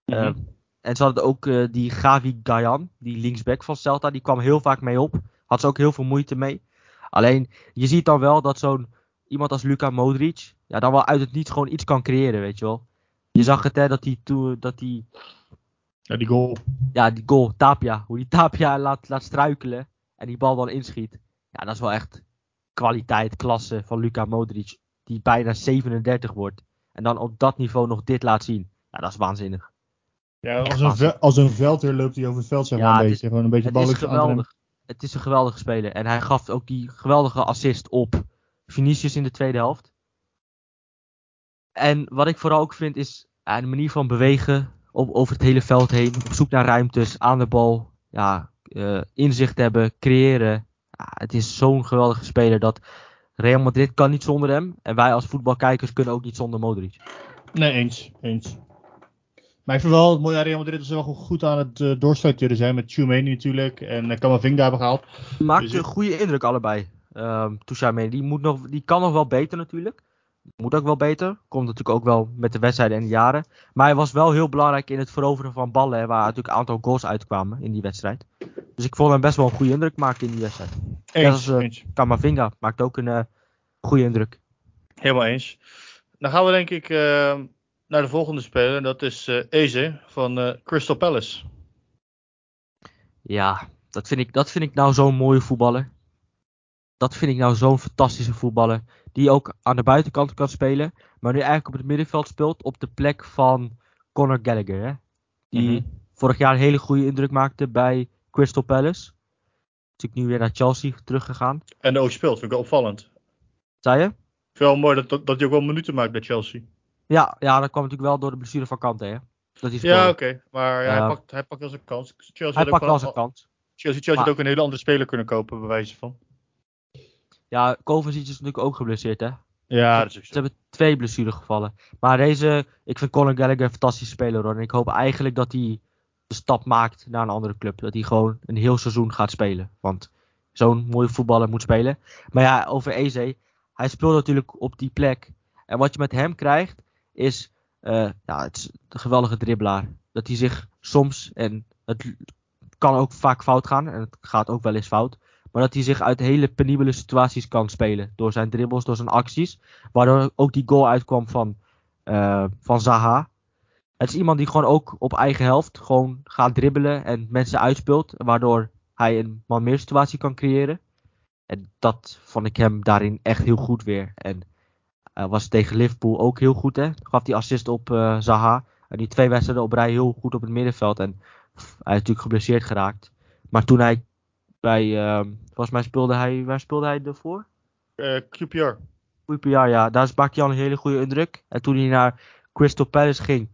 [SPEAKER 2] Mm -hmm. en ze hadden ook uh, die Gavi Gayan, die linksback van Celta, die kwam heel vaak mee op. Had ze ook heel veel moeite mee. Alleen, je ziet dan wel dat zo'n iemand als Luka Modric, ja, dan wel uit het niets gewoon iets kan creëren, weet je wel. Je zag het, hè, dat hij toen, dat hij...
[SPEAKER 1] Ja, die goal.
[SPEAKER 2] Ja, die goal, Tapia. Hoe die Tapia laat, laat struikelen en die bal dan inschiet. Ja, dat is wel echt kwaliteit, klasse van Luka Modric, die bijna 37 wordt. En dan op dat niveau nog dit laat zien. Ja, dat is waanzinnig.
[SPEAKER 1] Ja, als een, als een veldheer loopt hij over het veld, zeg maar, ja, een beetje. Gewoon een beetje
[SPEAKER 2] het is geweldig. Het is een geweldige speler. En hij gaf ook die geweldige assist op Vinicius in de tweede helft. En wat ik vooral ook vind is ja, de manier van bewegen op, over het hele veld heen. Op zoek naar ruimtes, aan de bal. Ja, uh, inzicht hebben, creëren het is zo'n geweldige speler dat Real Madrid kan niet zonder hem. En wij als voetbalkijkers kunnen ook niet zonder Modric.
[SPEAKER 1] Nee, eens. eens. Maar ik vind wel het mooie aan Real Madrid dat ze wel goed aan het uh, doorstructureren zijn. Met Tchouameni natuurlijk en uh, Camavinga hebben gehaald.
[SPEAKER 2] Maakt dus een goede indruk allebei. Um, die, moet nog, die kan nog wel beter natuurlijk. Moet ook wel beter. Komt natuurlijk ook wel met de wedstrijden en de jaren. Maar hij was wel heel belangrijk in het veroveren van ballen. Waar natuurlijk een aantal goals uitkwamen in die wedstrijd. Dus ik vond hem best wel een goede indruk maken in die wedstrijd.
[SPEAKER 1] Eens, als, uh,
[SPEAKER 2] eens. Kamavinga maakt ook een uh, goede indruk.
[SPEAKER 1] Helemaal eens. Dan gaan we denk ik uh, naar de volgende speler. Dat is Eze van Crystal Palace.
[SPEAKER 2] Ja, dat, vind ik, dat vind ik nou zo'n mooie voetballer. Dat vind ik nou zo'n fantastische voetballer. Die ook aan de buitenkant kan spelen. Maar nu eigenlijk op het middenveld speelt. Op de plek van Conor Gallagher. Hè? Die
[SPEAKER 1] Mhm.
[SPEAKER 2] vorig jaar een hele goede indruk maakte bij Crystal Palace. Natuurlijk nu weer naar Chelsea teruggegaan.
[SPEAKER 1] En ook speelt, vind ik wel opvallend.
[SPEAKER 2] Zei je?
[SPEAKER 1] Wel mooi dat, dat, dat hij ook wel minuten maakt bij Chelsea.
[SPEAKER 2] Ja, ja, dat kwam natuurlijk wel door de blessure van Kante. Hè? Dat
[SPEAKER 1] Ja, oké. Maar ja, hij, pakt, hij pakt wel zijn kans. Chelsea
[SPEAKER 2] hij pakt wel zijn kans.
[SPEAKER 1] Chelsea, Chelsea had ook een hele andere speler kunnen kopen, bij wijze van.
[SPEAKER 2] Ja, Kovacic is natuurlijk ook geblesseerd. Hè?
[SPEAKER 1] Ja, dat is ook
[SPEAKER 2] Ze
[SPEAKER 1] zo.
[SPEAKER 2] hebben twee blessuregevallen. Maar deze, ik vind Conor Gallagher een fantastische speler hoor. En ik hoop eigenlijk dat hij de stap maakt naar een andere club. Dat hij gewoon een heel seizoen gaat spelen. Want zo'n mooie voetballer moet spelen. Maar ja, over Eze. Hij speelt natuurlijk op die plek. En wat je met hem krijgt, is, eh, ja, het een geweldige dribbelaar. Dat hij zich soms, en het kan ook vaak fout gaan. En het gaat ook wel eens fout. Maar dat hij zich uit hele penibele situaties kan spelen. Door zijn dribbles, door zijn acties. Waardoor ook die goal uitkwam van, eh, van Zaha. Het is iemand die gewoon ook op eigen helft gewoon gaat dribbelen en mensen uitspeelt. Waardoor hij een man meer situatie kan creëren. En dat vond ik hem daarin echt heel goed weer. En hij was tegen Liverpool ook heel goed. Hè? Gaf die assist op eh, Zaha. En die twee wedstrijden op rij heel goed op het middenveld. En pff, hij is natuurlijk geblesseerd geraakt. Maar toen hij bij, ehm, volgens mij speelde hij, waar speelde hij ervoor?
[SPEAKER 1] Eh, QPR.
[SPEAKER 2] QPR, ja. Daar maakte hij al een hele goede indruk. En toen hij naar Crystal Palace ging,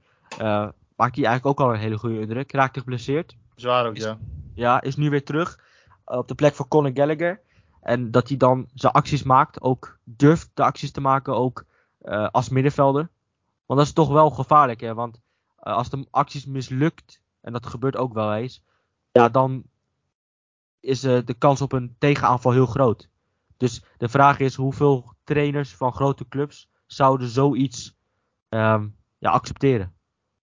[SPEAKER 2] maakte hij eigenlijk ook al een hele goede indruk. Raakte geblesseerd.
[SPEAKER 1] Zwaar ook,
[SPEAKER 2] Is-
[SPEAKER 1] ja.
[SPEAKER 2] Ja, is nu weer terug op de plek van Conor Gallagher. En dat hij dan zijn acties maakt, ook durft de acties te maken, ook eh, als middenvelder. Want dat is toch wel gevaarlijk, hè. Want eh, als de acties mislukt, en dat gebeurt ook wel eens, ja, dan is eh, de kans op een tegenaanval heel groot. Dus de vraag is hoeveel trainers van grote clubs zouden zoiets ehm, ja, accepteren.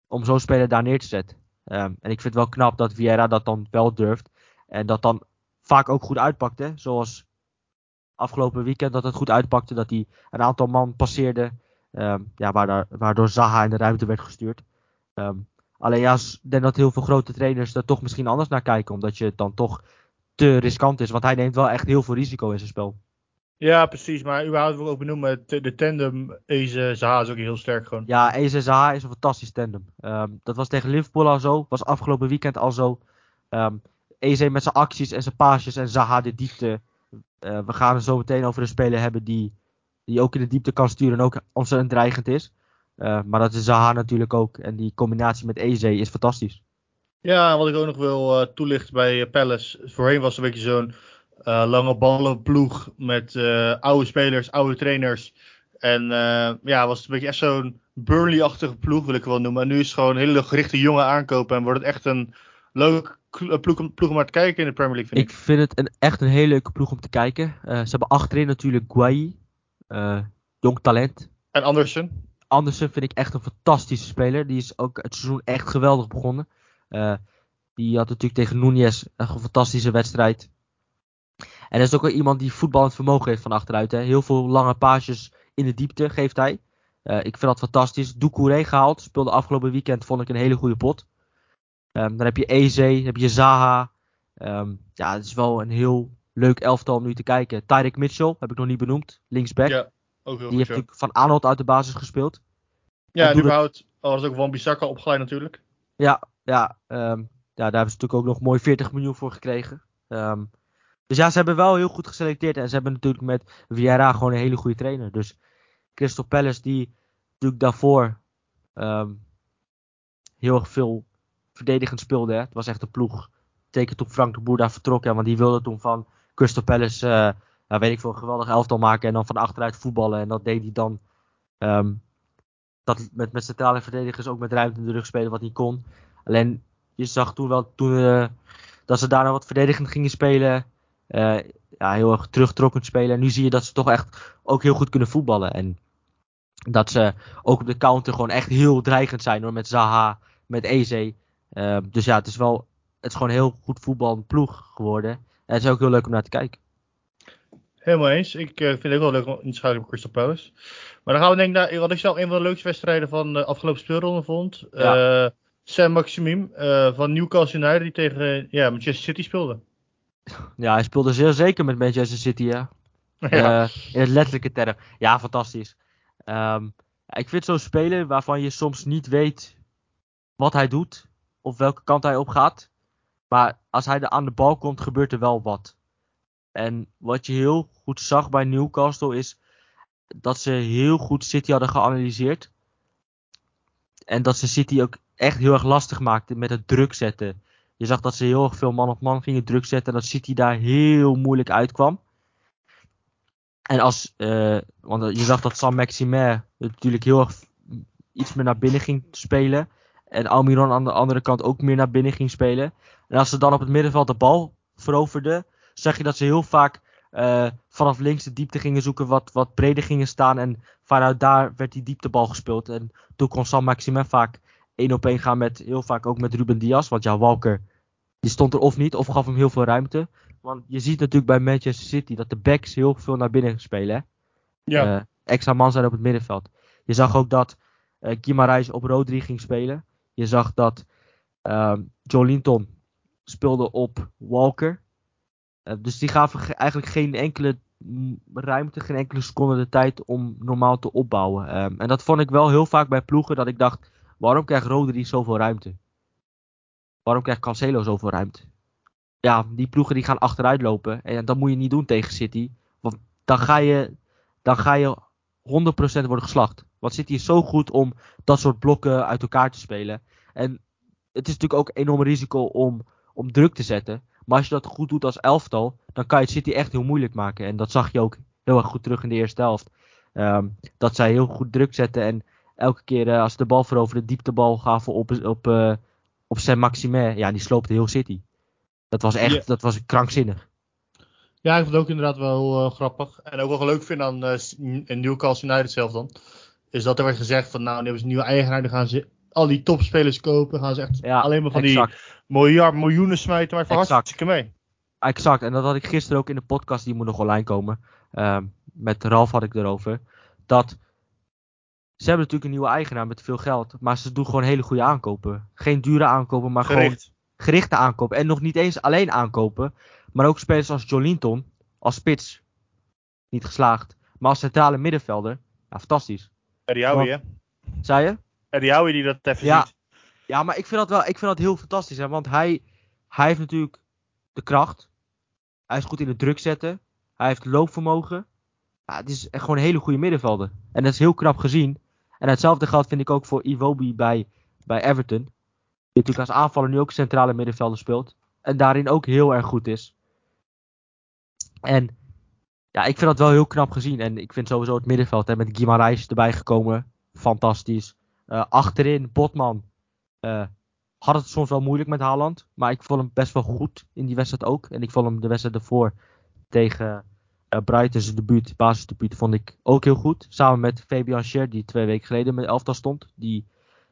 [SPEAKER 2] Om zo'n speler daar neer te zetten. Ehm, en ik vind het wel knap dat Vieira dat dan wel durft. En dat dan vaak ook goed uitpakt. Hè? Zoals afgelopen weekend dat het goed uitpakte. Dat hij een aantal man passeerde. ehm, ja, waardoor, waardoor Zaha in de ruimte werd gestuurd. Ehm, alleen ja, ik denk dat heel veel grote trainers er toch misschien anders naar kijken. Omdat je het dan toch te riskant is. Want hij neemt wel echt heel veel risico in zijn spel.
[SPEAKER 1] Ja, precies. Maar überhaupt wil ik ook benoemen, de tandem Eze Zaha is ook heel sterk gewoon.
[SPEAKER 2] Ja, Eze Zaha is een fantastisch tandem. Ehm, dat was tegen Liverpool al zo. Was afgelopen weekend al zo. Eze met zijn acties en zijn paasjes en Zaha de diepte. Eh, we gaan het zo meteen over een speler hebben die, die ook in de diepte kan sturen en ook ontzettend dreigend is. Eh, maar dat is Zaha natuurlijk ook. En die combinatie met Eze is fantastisch.
[SPEAKER 1] Ja, wat ik ook nog wil eh, toelichten bij Palace. Voorheen was het een beetje zo'n lange ballenploeg met oude spelers, oude trainers. En ja, was het een beetje echt zo'n Burnley-achtige ploeg, wil ik wel noemen. En nu is het gewoon hele gerichte jonge aankopen. En wordt het echt een leuk kl- ploeg, om- ploeg om naar te kijken in de Premier League, vind
[SPEAKER 2] Ik
[SPEAKER 1] ik.
[SPEAKER 2] vind het een, echt een hele leuke ploeg om te kijken. Eh, ze hebben achterin natuurlijk Guai. eh, jong talent.
[SPEAKER 1] En Andersen.
[SPEAKER 2] Andersen vind ik echt een fantastische speler. Die is ook het seizoen echt geweldig begonnen. Eh, die had natuurlijk tegen Núñez een fantastische wedstrijd. En dat is ook wel iemand die voetballend vermogen heeft van achteruit. Hè. Heel veel lange paasjes in de diepte geeft hij. Eh, ik vind dat fantastisch. Doucouré gehaald. Speelde afgelopen weekend vond ik een hele goede pot. Ehm, dan heb je Eze, heb je Zaha. Ehm, ja, het is wel een heel leuk elftal om nu te kijken. Tyreek Mitchell heb ik nog niet benoemd. Linksback.
[SPEAKER 1] Ja, ook heel
[SPEAKER 2] die
[SPEAKER 1] goed.
[SPEAKER 2] heeft
[SPEAKER 1] ja.
[SPEAKER 2] natuurlijk van Arnold uit de basis gespeeld.
[SPEAKER 1] Ja, en überhaupt al was ook Wan Bissaka opgeleid natuurlijk.
[SPEAKER 2] Ja, ja, ehm, ja, daar hebben ze natuurlijk ook nog mooi 40 miljoen voor gekregen. Dus ja, ze hebben wel heel goed geselecteerd. En ze hebben natuurlijk met Vieira gewoon een hele goede trainer. Dus Crystal Palace, die natuurlijk daarvoor heel erg veel verdedigend speelde. Het was echt een ploeg. Teken toen Frank de Boer daar vertrok. want die wilde toen van Crystal Palace, ja, weet ik veel, een geweldig elftal maken. En dan van achteruit voetballen. En dat deed hij dan ehm, dat met, met centrale verdedigers ook met ruimte in de rug spelen wat hij kon. Alleen je zag toen wel toen, eh, dat ze daarna wat verdedigend gingen spelen. eh, ja, heel erg terugtrokkend spelen. En nu zie je dat ze toch echt ook heel goed kunnen voetballen. En dat ze ook op de counter gewoon echt heel dreigend zijn hoor. Met Zaha, met Eze. Eh, dus ja, het is wel. Het is gewoon heel goed voetbal ploeg geworden. En het is ook heel leuk om naar te kijken.
[SPEAKER 1] Helemaal eens. Ik eh, vind het ook wel leuk om in te schakelen op Crystal Palace. Maar dan gaan we denk ik naar wat ik zelf een van de leukste wedstrijden van de afgelopen speelronde vond.
[SPEAKER 2] Ja.
[SPEAKER 1] Eh Sam Maximim eh, van Newcastle United die tegen ja, Manchester City speelde.
[SPEAKER 2] Ja, hij speelde zeer zeker met Manchester City, ja.
[SPEAKER 3] Ja.
[SPEAKER 2] In het letterlijke term. Ja, fantastisch. Ehm, ik vind zo'n speler waarvan je soms niet weet wat hij doet. Of welke kant hij op gaat. Maar als hij er aan de bal komt, gebeurt er wel wat. En wat je heel goed zag bij Newcastle is dat ze heel goed City hadden geanalyseerd. En dat ze City ook echt heel erg lastig maakten met het druk zetten. Je zag dat ze heel erg veel man op man gingen druk zetten. En dat City daar heel moeilijk uitkwam. En als, eh, want je zag dat Sam Maximin natuurlijk heel erg iets meer naar binnen ging spelen. En Almiron aan de andere kant ook meer naar binnen ging spelen. En als ze dan op het middenveld de bal veroverden, zag je dat ze heel vaak eh, vanaf links de diepte gingen zoeken, wat, wat breder gingen staan. En vanuit daar werd die dieptebal gespeeld. En toen kon Sam Maximin vaak één op één gaan met, heel vaak ook met Ruben Diaz. Want ja, Walker, die stond er of niet, of gaf hem heel veel ruimte. Want je ziet natuurlijk bij Manchester City dat de backs heel veel naar binnen spelen. Hè?
[SPEAKER 3] Ja.
[SPEAKER 2] Eh, extra man zijn op het middenveld. Je zag ook dat eh Guimarães op Rodri ging spelen. Je zag dat ehm Joe Linton speelde op Walker. Eh, dus die gaven ge- eigenlijk geen enkele ruimte, geen enkele seconde de tijd om normaal te opbouwen. Ehm, en dat vond ik wel heel vaak bij ploegen dat ik dacht, waarom krijgt Rodri zoveel ruimte? Waarom krijgt Cancelo zoveel ruimte? Ja, die ploegen die gaan achteruit lopen. En dat moet je niet doen tegen City. Want dan ga je, dan ga je 100% worden geslacht. Want City is zo goed om dat soort blokken uit elkaar te spelen. En het is natuurlijk ook een enorm risico om, om druk te zetten. Maar als je dat goed doet als elftal, dan kan je het City echt heel moeilijk maken. En dat zag je ook heel erg goed terug in de eerste helft. Ehm, dat zij heel goed druk zetten en elke keer eh, als ze de bal veroverde, de dieptebal gaven op, op, eh op Saint Maximin. Ja, die sloopte heel City. Dat was echt, dat was krankzinnig.
[SPEAKER 3] Ja, ik vond het ook inderdaad wel eh, grappig. En ook wel leuk vind aan eh, in Newcastle United zelf dan. Is dat er werd gezegd van nou, nu hebben ze een nieuwe eigenaar. Dan gaan ze al die topspelers kopen. Gaan ze echt
[SPEAKER 2] Ja,
[SPEAKER 3] alleen maar van
[SPEAKER 2] exact.
[SPEAKER 3] die miljard, miljoenen smijten. Maar
[SPEAKER 2] Exact.
[SPEAKER 3] hartstikke mee.
[SPEAKER 2] Exact, en dat had ik gisteren ook in de podcast, die moet nog online komen. Ehm, met Ralf had ik erover. Dat ze hebben natuurlijk een nieuwe eigenaar met veel geld. Maar ze doen gewoon hele goede aankopen. Geen dure aankopen, maar gewoon
[SPEAKER 3] Gericht.
[SPEAKER 2] gerichte aankopen. En nog niet eens alleen aankopen. Maar ook spelers als Jolinton. Als spits. Niet geslaagd. Maar als centrale middenvelder. Ja, fantastisch.
[SPEAKER 3] Eddie Howie, hè?
[SPEAKER 2] Zei je?
[SPEAKER 3] Eddie Howie die dat even
[SPEAKER 2] Ja.
[SPEAKER 3] ziet.
[SPEAKER 2] Ja, maar ik vind dat wel ik vind dat heel fantastisch. Hè? Want hij, hij heeft natuurlijk de kracht. Hij is goed in het druk zetten. Hij heeft loopvermogen. Ja, het is echt gewoon een hele goede middenvelder. En dat is heel knap gezien. En hetzelfde geldt vind ik ook voor Iwobi bij, bij Everton. Die natuurlijk als aanvaller nu ook centrale middenvelder speelt. En daarin ook heel erg goed is. En ja, ik vind dat wel heel knap gezien. En ik vind sowieso het middenveld hè, met Guimarães erbij gekomen. Fantastisch. Eh, achterin, Botman. eh, had het soms wel moeilijk met Haaland. Maar ik vond hem best wel goed in die wedstrijd ook. En ik vond hem de wedstrijd ervoor tegen eh Brighton, debuut, basisdebuut, vond ik ook heel goed. Samen met Fabian Scher, die twee weken geleden met elftal stond. Die,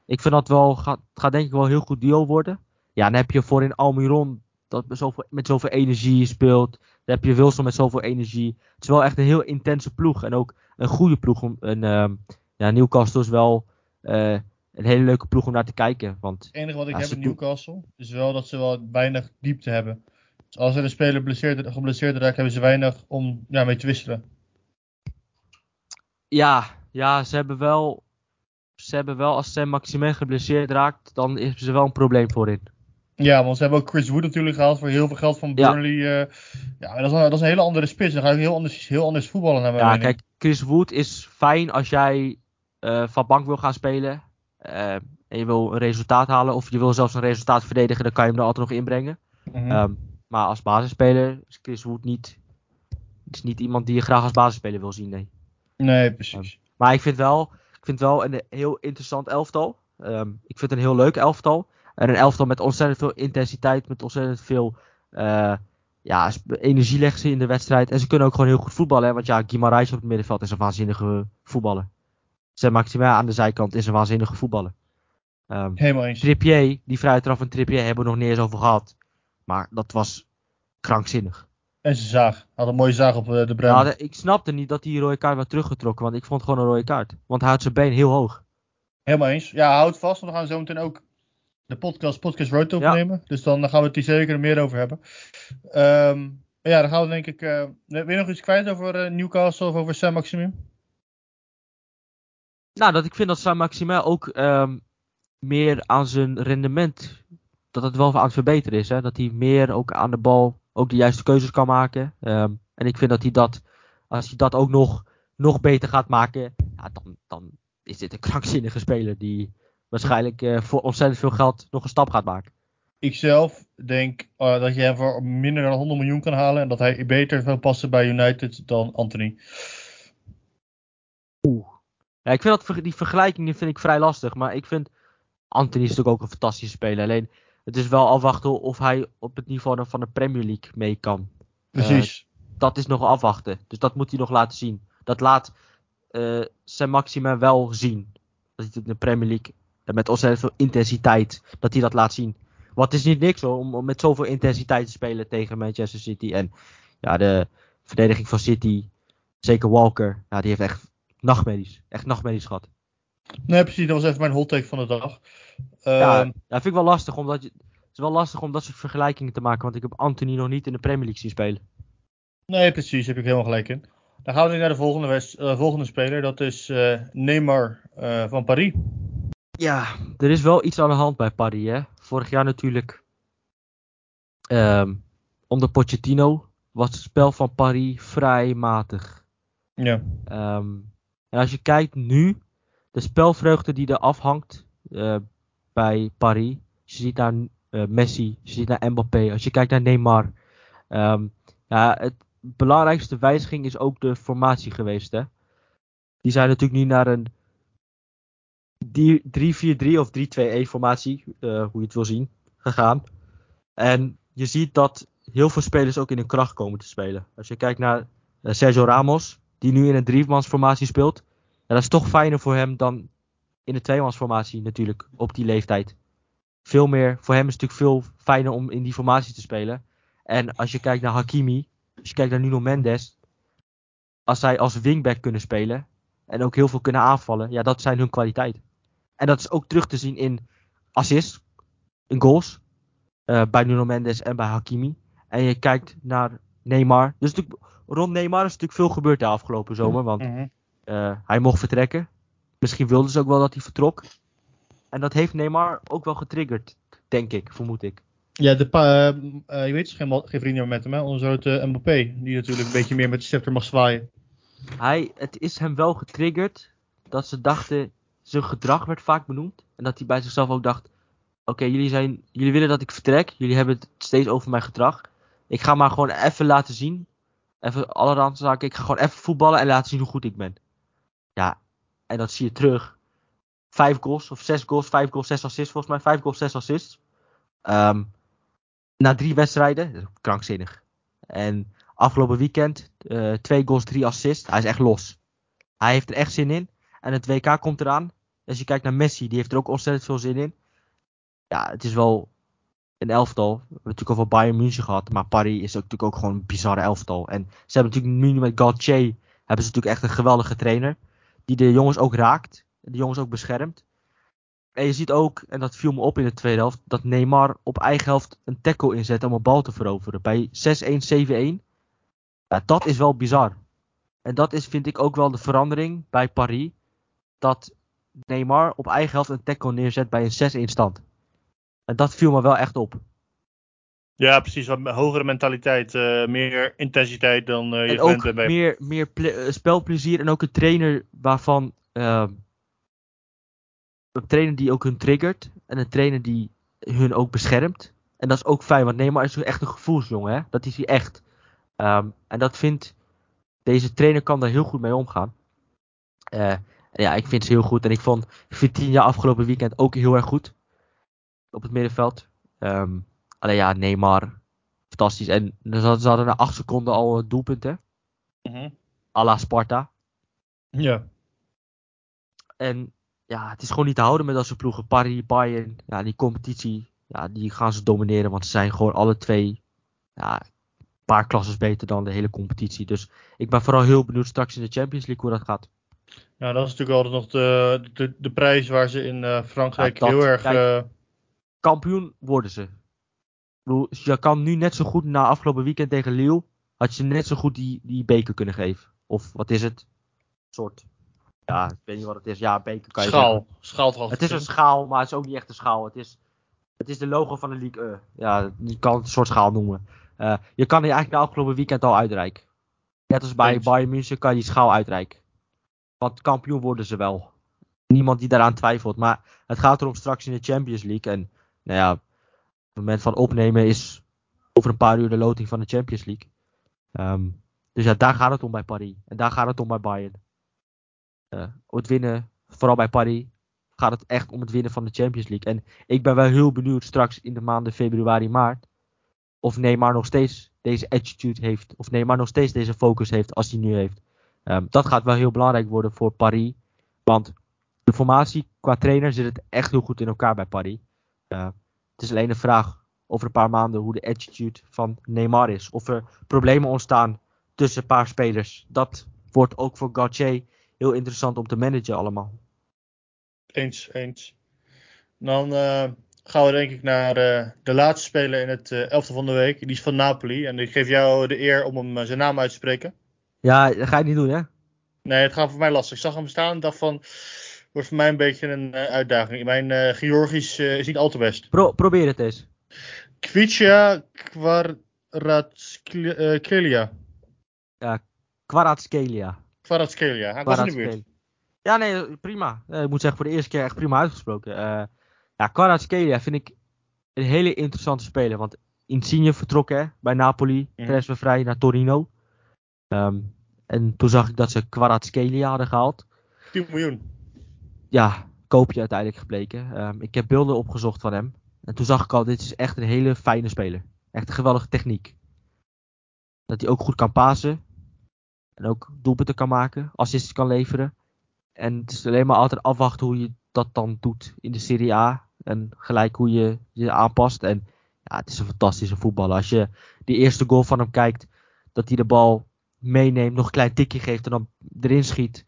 [SPEAKER 2] ik vind dat wel, gaat, gaat denk ik wel een heel goed duo worden. Ja, dan heb je voorin Almiron, dat met zoveel, met zoveel energie speelt. Dan heb je Wilson met zoveel energie. Het is wel echt een heel intense ploeg. En ook een goede ploeg. Om, een, ehm, ja, Newcastle is wel eh, een hele leuke ploeg om naar te kijken. Want
[SPEAKER 3] Het enige wat ik
[SPEAKER 2] Ja,
[SPEAKER 3] heb in Newcastle is wel dat ze wel weinig diepte hebben. Dus als er een speler blesseerd, geblesseerd raakt, hebben ze weinig om ja, mee te wisselen.
[SPEAKER 2] Ja, ja, ze hebben wel. Ze hebben wel, als Sam Maximin geblesseerd raakt, dan is ze wel een probleem voorin.
[SPEAKER 3] Ja, want ze hebben ook Chris Wood natuurlijk gehaald voor heel veel geld van
[SPEAKER 2] Ja.
[SPEAKER 3] Burnley. eh. ja, dat is, een, dat is een hele andere spits. Dan ga je heel anders, heel anders voetballen naar mijn
[SPEAKER 2] Ja,
[SPEAKER 3] mening.
[SPEAKER 2] kijk, Chris Wood is fijn als jij eh, van bank wil gaan spelen. eh, en je wil een resultaat halen, of je wil zelfs een resultaat verdedigen, dan kan je hem er altijd nog inbrengen.
[SPEAKER 3] Mhm.
[SPEAKER 2] Ehm, maar als basisspeler is Chris Wood niet, is niet iemand die je graag als basisspeler wil zien, nee.
[SPEAKER 3] nee, precies.
[SPEAKER 2] Maar ik vind wel, ik vind wel een heel interessant elftal. Ehm, ik vind het een heel leuk elftal. En een elftal met ontzettend veel intensiteit, met ontzettend veel eh, ja, energie leggen ze in de wedstrijd. En ze kunnen ook gewoon heel goed voetballen. Hè? Want ja, Guimarães op het middenveld is een waanzinnige voetballer. Zijn Maximin aan de zijkant is een waanzinnige voetballer. Ehm,
[SPEAKER 3] Helemaal eens.
[SPEAKER 2] Trippier, die vrije trap van Trippier hebben we nog niet eens over gehad. Maar dat was krankzinnig.
[SPEAKER 3] En ze zaag. Had een mooie zaag op eh, de bruin.
[SPEAKER 2] Ja, de- ik snapte niet dat die rode kaart werd teruggetrokken, want ik vond gewoon een rode kaart. Want hij had zijn been heel hoog.
[SPEAKER 3] Helemaal eens. Ja, houd vast, want we gaan zo meteen ook de podcast Podcast Road opnemen. Dus dan gaan we het hier zeker meer over hebben. Ehm, ja, dan gaan we denk ik... Uh, wil je nog iets kwijt over uh, Newcastle of over Sam Maximum?
[SPEAKER 2] Nou, dat ik vind dat Sam Maxima ook um, meer aan zijn rendement... Dat het wel aan het verbeteren is. Hè? Dat hij meer ook aan de bal ook de juiste keuzes kan maken. Um, en ik vind dat hij dat... Als hij dat ook nog, nog beter gaat maken... Ja, dan, dan is dit een krankzinnige speler die waarschijnlijk uh, voor ontzettend veel geld nog een stap gaat maken.
[SPEAKER 3] Ik zelf denk uh, dat je hem voor minder dan 100 miljoen kan halen en dat hij beter zou passen bij United dan Anthony.
[SPEAKER 2] Oeh. Ja, ik vind dat, die vergelijking vind ik vrij lastig, maar ik vind Anthony is natuurlijk ook een fantastische speler. Alleen het is wel afwachten of hij op het niveau van de Premier League mee kan.
[SPEAKER 3] Precies.
[SPEAKER 2] Uh, dat is nog afwachten. Dus dat moet hij nog laten zien. Dat laat uh, zijn maxima wel zien. Dat hij in de Premier League met ontzettend veel intensiteit, dat hij dat laat zien. Wat is niet niks hoor, om, om, met zoveel intensiteit te spelen tegen Manchester City. En ja, de verdediging van City, zeker Walker, ja, die heeft echt nachtmerries. Echt nachtmerries gehad.
[SPEAKER 3] Nee, precies, dat was even mijn hot take van de dag.
[SPEAKER 2] Uh, ja, dat vind ik wel lastig, omdat je, het is wel lastig om dat soort vergelijkingen te maken, want ik heb Anthony nog niet in de Premier League zien spelen.
[SPEAKER 3] Nee, precies, heb ik helemaal gelijk in. Dan gaan we nu naar de volgende, uh, volgende speler, dat is uh, Neymar van Paris.
[SPEAKER 2] Ja, er is wel iets aan de hand bij Paris. Hè? Vorig jaar natuurlijk um, onder Pochettino was het spel van Paris vrij matig.
[SPEAKER 3] Ja.
[SPEAKER 2] Um, en als je kijkt nu, de spelvreugde die er afhangt uh, bij Paris. Je ziet naar uh, Messi, je ziet naar Mbappé, als je kijkt naar Neymar. Um, ja, het belangrijkste wijziging is ook de formatie geweest. Hè? Die zijn natuurlijk nu naar een 3-4-3 of 3-2-1 formatie, uh, hoe je het wil zien, gegaan. En je ziet dat heel veel spelers ook in hun kracht komen te spelen. Als je kijkt naar uh, Sergio Ramos, die nu in een driemansformatie speelt. Ja, dat is toch fijner voor hem dan in een tweemansformatie natuurlijk, op die leeftijd. Veel meer, voor hem is het natuurlijk veel fijner om in die formatie te spelen. En als je kijkt naar Hakimi, als je kijkt naar Nuno Mendes, als zij als wingback kunnen spelen en ook heel veel kunnen aanvallen, ja, dat zijn hun kwaliteiten. En dat is ook terug te zien in assists, in goals. Uh, bij Nuno Mendes en bij Hakimi. En je kijkt naar Neymar. Dus rond Neymar is natuurlijk veel gebeurd de afgelopen zomer. Want uh, hij mocht vertrekken. Misschien wilden ze ook wel dat hij vertrok. En dat heeft Neymar ook wel getriggerd, denk ik, vermoed ik.
[SPEAKER 3] Ja, de pa, uh, je weet dus geen, geen vrienden met hem, hè? Onze grote Mbappé. Die natuurlijk een beetje meer met de scepter mag zwaaien.
[SPEAKER 2] Hij, het is hem wel getriggerd dat ze dachten, zijn gedrag werd vaak benoemd. En dat hij bij zichzelf ook dacht: Oké, jullie jullie, jullie willen dat ik vertrek. Jullie hebben het steeds over mijn gedrag. Ik ga maar gewoon even laten zien. Even allerhande zaken. Ik ga gewoon even voetballen en laten zien hoe goed ik ben. Ja, en dat zie je terug. Vijf goals of zes goals, vijf goals, zes assists volgens mij. Vijf goals, zes assists. Um, na drie wedstrijden. Krankzinnig. En afgelopen weekend uh, twee goals, drie assists. Hij is echt los. Hij heeft er echt zin in. En het WK komt eraan. Als je kijkt naar Messi, die heeft er ook ontzettend veel zin in. Ja, het is wel een elftal. We hebben natuurlijk over Bayern München gehad. Maar Paris is natuurlijk ook gewoon een bizarre elftal. En ze hebben natuurlijk nu met Gauthier hebben ze natuurlijk echt een geweldige trainer. Die de jongens ook raakt. De jongens ook beschermt. En je ziet ook, en dat viel me op in de tweede helft, dat Neymar op eigen helft een tackle inzet om een bal te veroveren. Bij 6-1, 7-1. Ja, dat is wel bizar. En dat is, vind ik, ook wel de verandering bij Paris dat Neymar op eigen helft een tackle neerzet bij een 6-1 stand. En dat viel me wel echt op.
[SPEAKER 3] Ja, precies. Wat hogere mentaliteit, uh, meer intensiteit dan uh, je
[SPEAKER 2] en ook bij... meer, meer uh, spelplezier en ook een trainer waarvan een trainer die ook hun triggert en een trainer die hun ook beschermt. En dat is ook fijn, want Neymar is echt een gevoelsjongen, hè? Dat is hij echt. Um, en dat vindt deze trainer kan daar heel goed mee omgaan. Uh, ja, ik vind ze heel goed. En ik vond Vitinha afgelopen weekend ook heel erg goed. Op het middenveld. Um, alleen ja, Neymar. Fantastisch. En ze hadden na 8 seconden al doelpunten. Mm -hmm. A la Sparta.
[SPEAKER 3] Ja.
[SPEAKER 2] En ja, het is gewoon niet te houden met dat soort ploegen. Paris, Bayern. Ja, die competitie. Ja, die gaan ze domineren. Want ze zijn gewoon alle twee. Ja, een paar klassen beter dan de hele competitie. Dus ik ben vooral heel benieuwd straks in de Champions League hoe dat gaat.
[SPEAKER 3] Ja, dat is natuurlijk altijd nog de, de, de prijs waar ze in uh, Frankrijk ja, dat, heel erg. Kijk, uh,
[SPEAKER 2] kampioen worden ze. Ik bedoel, je kan nu net zo goed na afgelopen weekend tegen Lille, had je net zo goed die, die beker kunnen geven. Of wat is het? Soort, ja, ik weet niet wat het is. Ja, beker kan je.
[SPEAKER 1] Schaal. Schaal
[SPEAKER 2] Het is een schaal, maar het is ook niet echt een schaal. Het is, het is de logo van de League E. Ja, je kan het een soort schaal noemen. Eh, je kan die eigenlijk de afgelopen weekend al uitreiken. Net als bij. Bayern München kan je die schaal uitreiken. Want kampioen worden ze wel. Niemand die daaraan twijfelt. Maar het gaat erom straks in de Champions League. En nou ja, op het moment van opnemen is over een paar uur de loting van de Champions League. Ehm, dus ja, daar gaat het om bij Paris. En daar gaat het om bij Bayern. Eh, het winnen, vooral bij Paris, gaat het echt om het winnen van de Champions League. En ik ben wel heel benieuwd straks in de maanden februari, maart. Of Neymar nog steeds deze attitude heeft. Of Neymar nog steeds deze focus heeft als hij nu heeft. Ehm, dat gaat wel heel belangrijk worden voor Paris. Want de formatie qua trainer zit het echt heel goed in elkaar bij Paris. Eh, het is alleen een vraag over een paar maanden hoe de attitude van Neymar is. Of er problemen ontstaan tussen een paar spelers. Dat wordt ook voor Gauthier heel interessant om te managen allemaal.
[SPEAKER 1] Eens, eens. Dan eh, gaan we denk ik naar eh, de laatste speler in het eh, elfde van de week. Die is van Napoli. En ik geef jou de eer om hem zijn naam uit te spreken.
[SPEAKER 2] Ja, dat ga je niet doen hè?
[SPEAKER 1] Nee, het gaat voor mij lastig. Ik zag hem staan en dacht van... Wordt voor mij een beetje een eh, uitdaging. Mijn eh Georgisch eh, is niet al te best.
[SPEAKER 2] Pro- probeer het eens.
[SPEAKER 1] Kvicia Kvaratskhelia.
[SPEAKER 2] Kvaratskhelia.
[SPEAKER 1] Kvaratskhelia. Hij was in de buurt.
[SPEAKER 2] Ja, nee, prima. Ik moet zeggen, voor de eerste keer echt prima uitgesproken. Eh ja, Kvaratskhelia vind ik een hele interessante speler. Want Insigne vertrok hè, bij Napoli,
[SPEAKER 1] Mhm.
[SPEAKER 2] transfervrij naar Torino. Ehm, en toen zag ik dat ze Kvaratskhelia hadden gehaald.
[SPEAKER 1] 10 miljoen.
[SPEAKER 2] ja, koopje uiteindelijk gebleken. Ehm, ik heb beelden opgezocht van hem. En toen zag ik al, dit is echt een hele fijne speler. Echt een geweldige techniek. Dat hij ook goed kan pasen. En ook doelpunten kan maken. Assists kan leveren. En het is alleen maar altijd afwachten hoe je dat dan doet in de Serie A. En gelijk hoe je je aanpast. En ja, het is een fantastische voetballer. Als je die eerste goal van hem kijkt. Dat hij de bal meeneemt. Nog een klein tikje geeft en dan erin schiet.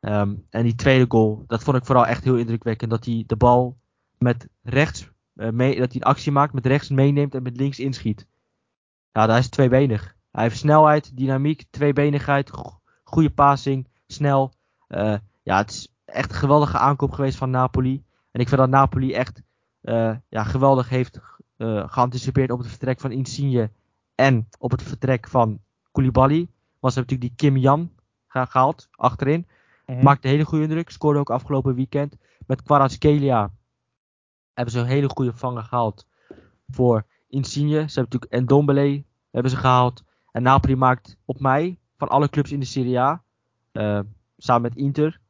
[SPEAKER 2] Ehm, en die tweede goal, dat vond ik vooral echt heel indrukwekkend. Dat hij de bal met rechts, eh, dat hij een actie maakt met rechts meeneemt en met links inschiet. Ja, daar is tweebenig. Hij heeft snelheid, dynamiek, tweebenigheid, go- goede passing, snel. Eh, ja, het is echt een geweldige aankoop geweest van Napoli. En ik vind dat Napoli echt eh, ja, geweldig heeft geanticipeerd op het vertrek van Insigne en op het vertrek van Koulibaly. Was natuurlijk die Kim Jan ge- gehaald achterin.
[SPEAKER 1] Mhm.
[SPEAKER 2] Maakte een hele goede indruk. Scoorde ook afgelopen weekend. Met Kvaratskhelia hebben ze een hele goede vanger gehaald voor Insigne. Ze hebben natuurlijk Ndombele hebben ze gehaald. En Napoli maakt op mij, van alle clubs in de Serie A, eh, samen met Inter,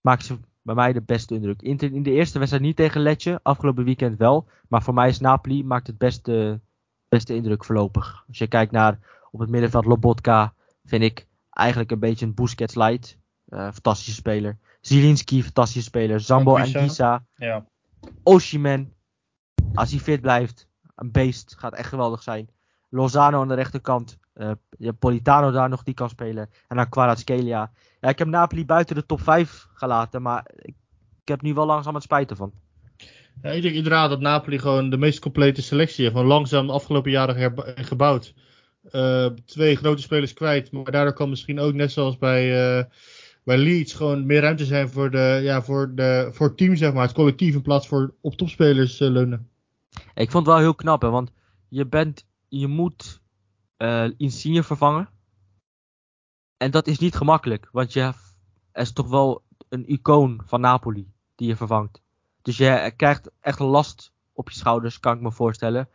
[SPEAKER 2] maakt ze bij mij de beste indruk. Inter in de eerste wedstrijd niet tegen Letje, afgelopen weekend wel. Maar voor mij is Napoli maakt het beste, beste indruk voorlopig. Als je kijkt naar op het middenveld Lobotka, vind ik eigenlijk een beetje een Busquets light. Eh, fantastische speler. Zielinski, fantastische speler. Zambo en. Gisa.
[SPEAKER 1] Ja.
[SPEAKER 2] Oshiman, als hij fit blijft, een beest, gaat echt geweldig zijn. Lozano aan de rechterkant, eh je hebt Politano daar nog die kan spelen. En dan Kvaratskhelia. Ja, ik heb Napoli buiten de top 5 gelaten, maar ik, ik heb nu wel langzaam het spijt ervan.
[SPEAKER 1] Ja, ik denk inderdaad dat Napoli gewoon de meest complete selectie heeft. Gewoon langzaam de afgelopen jaren gebouwd. Eh, twee grote spelers kwijt. Maar daardoor kan misschien ook, net zoals bij, eh, bij Leeds, gewoon meer ruimte zijn voor, de, ja, voor, de, voor het team, zeg maar. Het collectief in plaats voor op topspelers eh, leunen.
[SPEAKER 2] Ik vond het wel heel knap, hè, want je bent, je moet Insigne vervangen. En dat is niet gemakkelijk, want je er is toch wel een icoon van Napoli die je vervangt. Dus je krijgt echt last op je schouders, kan ik me voorstellen.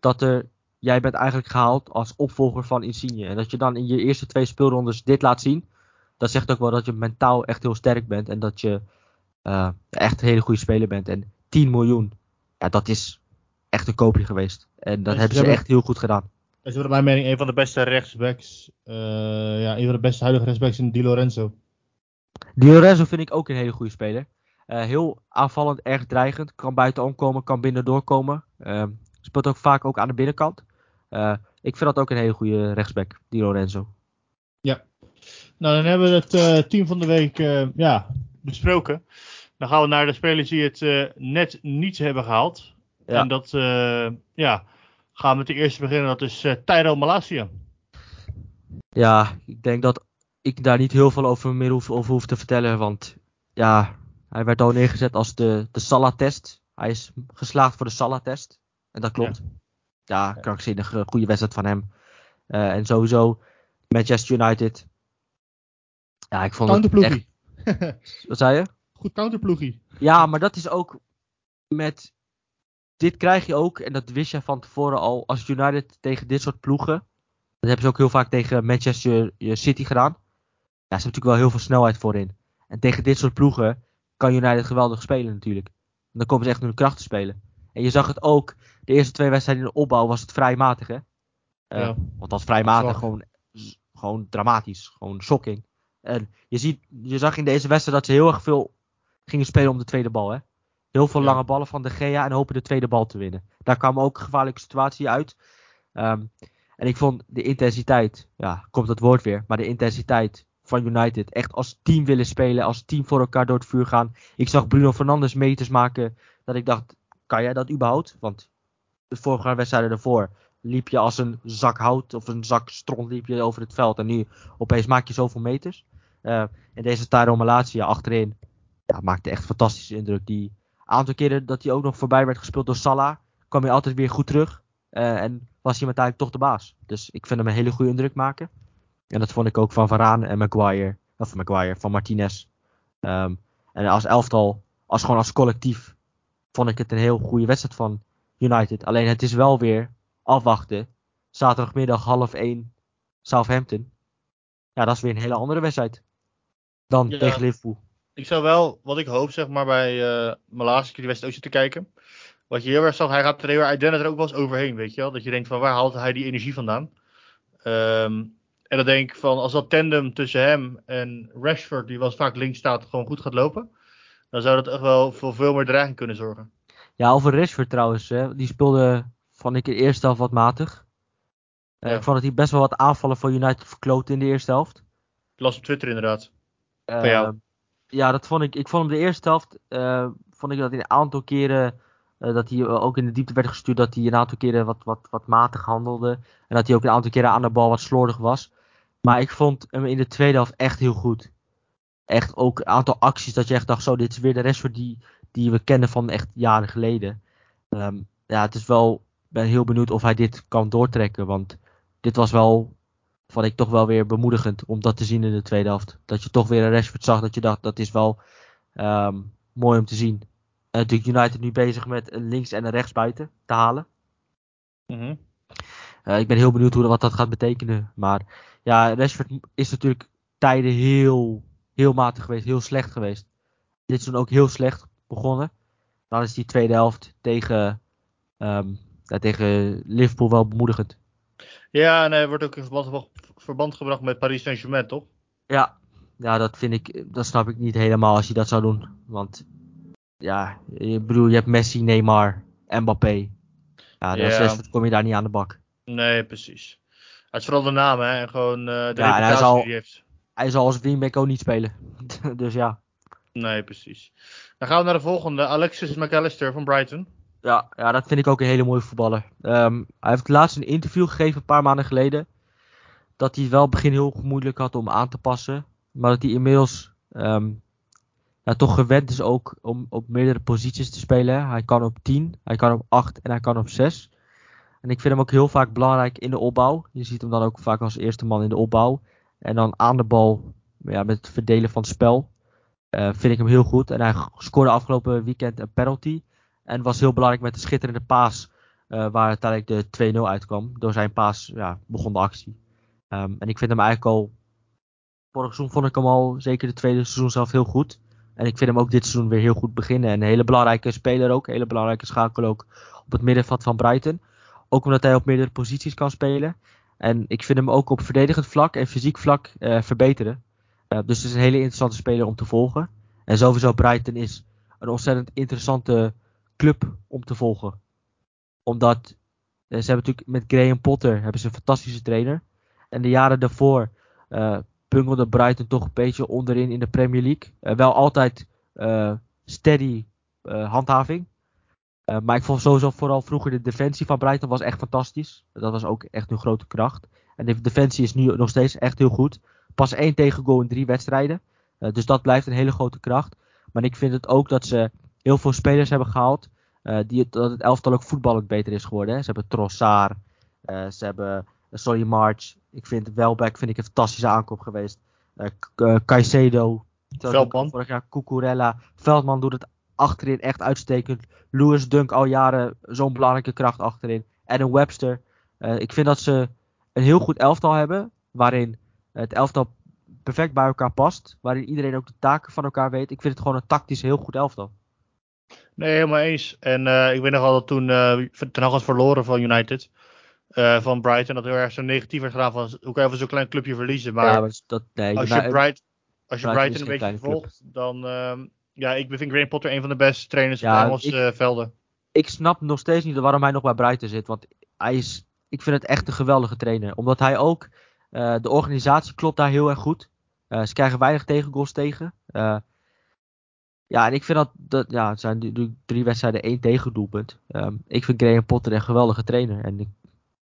[SPEAKER 2] Dat er, jij bent eigenlijk gehaald als opvolger van Insigne. En dat je dan in je eerste twee speelrondes dit laat zien. Dat zegt ook wel dat je mentaal echt heel sterk bent. En dat je eh, echt een hele goede speler bent. En 10 miljoen, ja, dat is echt een koopje geweest. En dat
[SPEAKER 1] Dus
[SPEAKER 2] hebben
[SPEAKER 1] ze hebben-
[SPEAKER 2] echt heel goed gedaan.
[SPEAKER 1] Dat is naar mijn mening een van de beste rechtsbacks. eh, ja, een van de beste huidige rechtsbacks in Di Lorenzo.
[SPEAKER 2] Di Lorenzo vind ik ook een hele goede speler. Eh, heel aanvallend, erg dreigend. Kan buitenom komen, kan binnen doorkomen. Ehm, speelt ook vaak ook aan de binnenkant. Eh, ik vind dat ook een hele goede rechtsback, Di Lorenzo.
[SPEAKER 1] Nou, dan hebben we het eh, team van de week eh, ja, besproken. Dan gaan we naar de spelers die het net niet hebben gehaald.
[SPEAKER 3] En dat, uh, ja, gaan we met de eerste beginnen. Dat is uh, Tyro Malasia.
[SPEAKER 2] Ja, ik denk dat ik daar niet heel veel over meer hoef, over hoef te vertellen. Want ja, hij werd al neergezet als de, de Salah-test. Hij is geslaagd voor de Salah-test. En dat klopt. Ja, ja krankzinnig goede wedstrijd van hem. Uh, en sowieso Manchester United. Ja, ik vond het echt... Wat zei je?
[SPEAKER 3] Goed counterploegie.
[SPEAKER 2] Ja, maar dat is ook met... Dit krijg je ook, en dat wist je van tevoren al, als United tegen dit soort ploegen. Dat hebben ze ook heel vaak tegen Manchester City gedaan. Ja, ze hebben natuurlijk wel heel veel snelheid voorin. En tegen dit soort ploegen kan United geweldig spelen natuurlijk. En dan komen ze echt hun kracht te spelen. En je zag het ook, de eerste twee wedstrijden in de opbouw was het vrij matig hè. Uh, ja. Want dat vrij matig, gewoon, gewoon dramatisch, gewoon shocking. En je, ziet, je zag in deze wedstrijd dat ze heel erg veel gingen spelen om de tweede bal. Hè? Heel veel lange ballen van de Gea en hopen de tweede bal te winnen. Daar kwam ook een gevaarlijke situatie uit. Um, en ik vond de intensiteit, ja, komt dat woord weer, maar de intensiteit van United. Echt als team willen spelen, als team voor elkaar door het vuur gaan. Ik zag Bruno Fernandes meters maken, dat ik dacht, kan jij dat überhaupt? Want de vorige wedstrijden ervoor liep je als een zak hout of een zak stront liep je over het veld. En nu opeens maak je zoveel meters. Uh, en deze Tyro Malatia achterin ja, maakte echt fantastische indruk. Die aantal keren dat hij ook nog voorbij werd gespeeld door Salah, kwam hij altijd weer goed terug. Uh, en was hij uiteindelijk toch de baas. Dus ik vind hem een hele goede indruk maken. En dat vond ik ook van Varaan en Maguire. Of Maguire, van Martinez. Um, en als elftal, als gewoon als collectief, vond ik het een heel goede wedstrijd van United. Alleen het is wel weer afwachten. Zaterdagmiddag half 1 Southampton. Ja, dat is weer een hele andere wedstrijd. Dan tegen Liverpool.
[SPEAKER 3] Ik zou wel, wat ik hoop zeg maar bij uh, Malasia die wedstrijd ook zitten kijken. Wat je heel erg zag, hij gaat er heel erg, er ook wel eens overheen, weet je wel. Dat je denkt van waar haalt hij die energie vandaan? Um, en dan denk ik van als dat tandem tussen hem en Rashford, die wel vaak links staat, gewoon goed gaat lopen. Dan zou dat echt wel voor veel meer dreiging kunnen zorgen.
[SPEAKER 2] Ja, over Rashford trouwens. Hè. Die speelde, vond ik in de eerste helft wat matig. Uh, Ik vond dat hij best wel wat aanvallen voor United verkloot in de eerste helft.
[SPEAKER 3] Ik las op Twitter inderdaad.
[SPEAKER 2] Uh, jou. Ja, dat vond ik. Ik vond hem de eerste helft. Uh, vond ik dat hij een aantal keren. dat hij ook in de diepte werd gestuurd. Dat hij een aantal keren wat, wat, wat matig handelde. En dat hij ook een aantal keren aan de bal wat slordig was. Maar ik vond hem in de tweede helft echt heel goed. Echt ook een aantal acties dat je echt dacht, zo, dit is weer de rest die, die we kennen van echt jaren geleden. Um, ja, het is wel, ben heel benieuwd of hij dit kan doortrekken. Want dit was wel, vond ik toch wel weer bemoedigend om dat te zien in de tweede helft. Dat je toch weer een Rashford zag, dat je dacht, dat is wel um, mooi om te zien. En natuurlijk United nu bezig met een links en een rechts buiten te halen. Mm uh, ik ben heel benieuwd hoe, wat dat gaat betekenen. Maar ja, Rashford is natuurlijk tijden heel, heel matig geweest, heel slecht geweest. Dit seizoen ook heel slecht begonnen. Dan is die tweede helft tegen, um, ja, tegen Liverpool wel bemoedigend.
[SPEAKER 3] Ja, en hij wordt ook in verband, verband gebracht met Paris Saint-Germain, toch?
[SPEAKER 2] Ja. ja, dat vind ik, dat snap ik niet helemaal als je dat zou doen. Want ja, ik bedoel, je hebt Messi, Neymar, Mbappé. Ja, de ja. kom je daar niet aan de bak.
[SPEAKER 3] Nee, precies. Het is vooral de naam, hè. En gewoon uh, de ja, hij zal, die hij heeft.
[SPEAKER 2] Hij zal als wingback ook niet spelen. dus ja.
[SPEAKER 3] Nee, precies. Dan gaan we naar de volgende. Alexis McAllister van Brighton.
[SPEAKER 2] Ja, ja dat vind ik ook een hele mooie voetballer. Um, hij heeft laatst een interview gegeven, een paar maanden geleden. Dat hij wel begin heel moeilijk had om aan te passen. Maar dat hij inmiddels ja, toch gewend is ook om op meerdere posities te spelen. Hij kan op 10, hij kan op 8 en hij kan op 6. En ik vind hem ook heel vaak belangrijk in de opbouw. Je ziet hem dan ook vaak als eerste man in de opbouw. En dan aan de bal ja, met het verdelen van het spel. Uh, vind ik hem heel goed. En hij scoorde afgelopen weekend een penalty. En was heel belangrijk met de schitterende paas. Uh, waar uiteindelijk de 2-0 uitkwam. Door zijn paas ja, begon de actie. Um, en ik vind hem eigenlijk al. Vorig seizoen vond ik hem al, zeker de tweede seizoen zelf, heel goed. En ik vind hem ook dit seizoen weer heel goed beginnen. En een hele belangrijke speler ook. Een hele belangrijke schakel ook op het middenveld van Brighton. Ook omdat hij op meerdere posities kan spelen. En ik vind hem ook op verdedigend vlak en fysiek vlak uh, verbeteren. Dus het is een hele interessante speler om te volgen. En sowieso Brighton is een ontzettend interessante club om te volgen. Omdat uh, ze hebben natuurlijk met Graham Potter hebben ze een fantastische trainer. En de jaren daarvoor uh, Brighton toch een beetje onderin in de Premier League. wel altijd steady handhaving. Maar ik vond sowieso vooral vroeger de defensie van Brighton was echt fantastisch. Dat was ook echt hun grote kracht. En de defensie is nu nog steeds echt heel goed. Pas één tegengoal in drie wedstrijden. Uh, dus dat blijft een hele grote kracht. Maar ik vind het ook dat ze heel veel spelers hebben gehaald. Uh, die het, dat het elftal ook voetballend beter is geworden. Hè. Ze hebben Trossard. ze hebben Solly March. Ik vind Welbeck vind ik een fantastische aankoop geweest. Caicedo.
[SPEAKER 3] Veldman.
[SPEAKER 2] Vorig jaar Cucurella. Veldman doet het achterin echt uitstekend. Lewis Dunk al jaren zo'n belangrijke kracht achterin. Adam Webster. Uh, ik vind dat ze een heel goed elftal hebben. Waarin het elftal perfect bij elkaar past. Waarin iedereen ook de taken van elkaar weet. Ik vind het gewoon een tactisch heel goed elftal.
[SPEAKER 3] Nee, helemaal eens. En uh, ik weet nog wel dat toen uh, Ten Hag was verloren van United. Uh, van Brighton. Dat heel erg zo negatief werd gedaan. Van, hoe kan je van zo'n klein clubje verliezen? Maar,
[SPEAKER 2] ja, maar dat, nee,
[SPEAKER 3] als, je Bright, als je Brighton, Brighton een beetje volgt. Dan uh, ja, ik vind Graham Potter een van de beste trainers ja, op Engelse velden.
[SPEAKER 2] Ik snap nog steeds niet waarom hij nog bij Brighton zit. Want hij is, ik vind het echt een geweldige trainer. Omdat hij ook, uh, de organisatie klopt daar heel erg goed. Uh, ze krijgen weinig tegengoals tegen. ja, en ik vind dat, dat ja, het zijn drie wedstrijden één tegendoelpunt. Um, ik vind Graham Potter een geweldige trainer. En ik,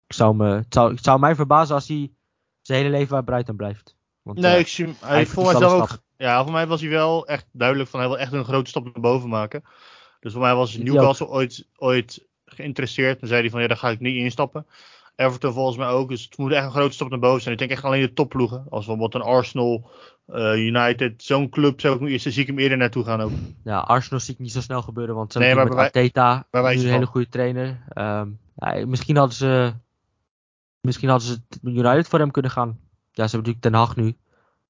[SPEAKER 2] ik zou me, het, zou, het zou mij verbazen als hij zijn hele leven bij Brighton blijft.
[SPEAKER 3] Want, nee, ik zie, hij, hij voor mij ook ja, voor mij was hij wel echt duidelijk van hij wil echt een grote stap naar boven maken. Dus voor mij was Newcastle ooit, ooit geïnteresseerd. En zei hij van ja, daar ga ik niet instappen. Everton volgens mij ook. Dus het moet echt een grote stap naar boven zijn. Ik denk echt alleen de topploegen. Als bijvoorbeeld een Arsenal, uh, United. Zo'n club zou ik, zie ik hem eerder naartoe gaan ook.
[SPEAKER 2] Ja, Arsenal zie ik niet zo snel gebeuren. Want ze nee, hebben met bij, Arteta bij nu een hele goede trainer. Um, ja, misschien hadden ze misschien hadden ze United voor hem kunnen gaan. Ja, ze hebben natuurlijk Ten Hag nu.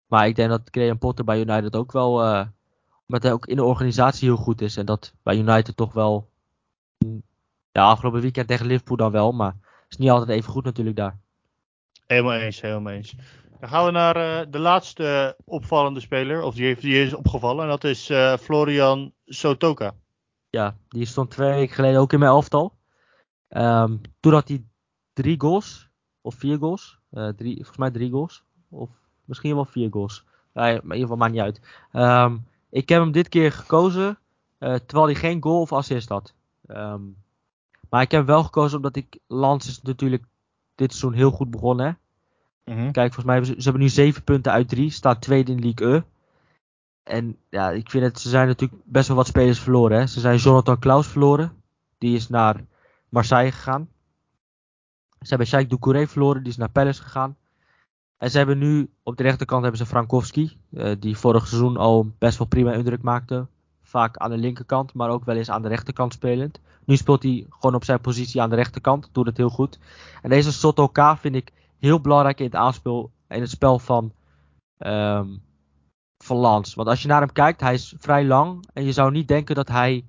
[SPEAKER 2] Maar ik denk dat Graham Potter bij United ook wel. Uh, omdat hij ook in de organisatie heel goed is. En dat bij United toch wel. Ja, afgelopen weekend tegen Liverpool dan wel. Maar is niet altijd even goed natuurlijk daar.
[SPEAKER 3] Helemaal eens, helemaal eens. Dan gaan we naar uh, de laatste opvallende speler. Of die, heeft, die is opgevallen. En dat is uh, Florian Sotoka.
[SPEAKER 2] Ja, die stond twee weken geleden ook in mijn elftal. Um, toen had hij drie goals. Of vier goals. Uh, drie, volgens mij drie goals. Of Misschien wel vier goals. maar in ieder geval maakt niet uit. Um, ik heb hem dit keer gekozen. Terwijl hij geen goal of assist had. Um, maar ik heb wel gekozen omdat ik. Lans is natuurlijk dit seizoen heel goed begonnen. Mm -hmm. Kijk, volgens mij ze, ze hebben nu 7 punten uit 3. Staat tweede in League E. En ja, ik vind het, ze zijn natuurlijk best wel wat spelers verloren. Hè. Ze zijn Jonathan Klaus verloren. Die is naar Marseille gegaan. Ze hebben Sheikh Doucouré verloren. Die is naar Palace gegaan. En ze hebben nu op de rechterkant hebben ze Frankowski, uh, die vorig seizoen al best wel prima indruk maakte. Vaak aan de linkerkant, maar ook wel eens aan de rechterkant spelend. Nu speelt hij gewoon op zijn positie aan de rechterkant, doet het heel goed. En deze Soto K vind ik heel belangrijk in het aanspel, in het spel van, um, van Lans. Want als je naar hem kijkt, hij is vrij lang. En je zou niet denken dat hij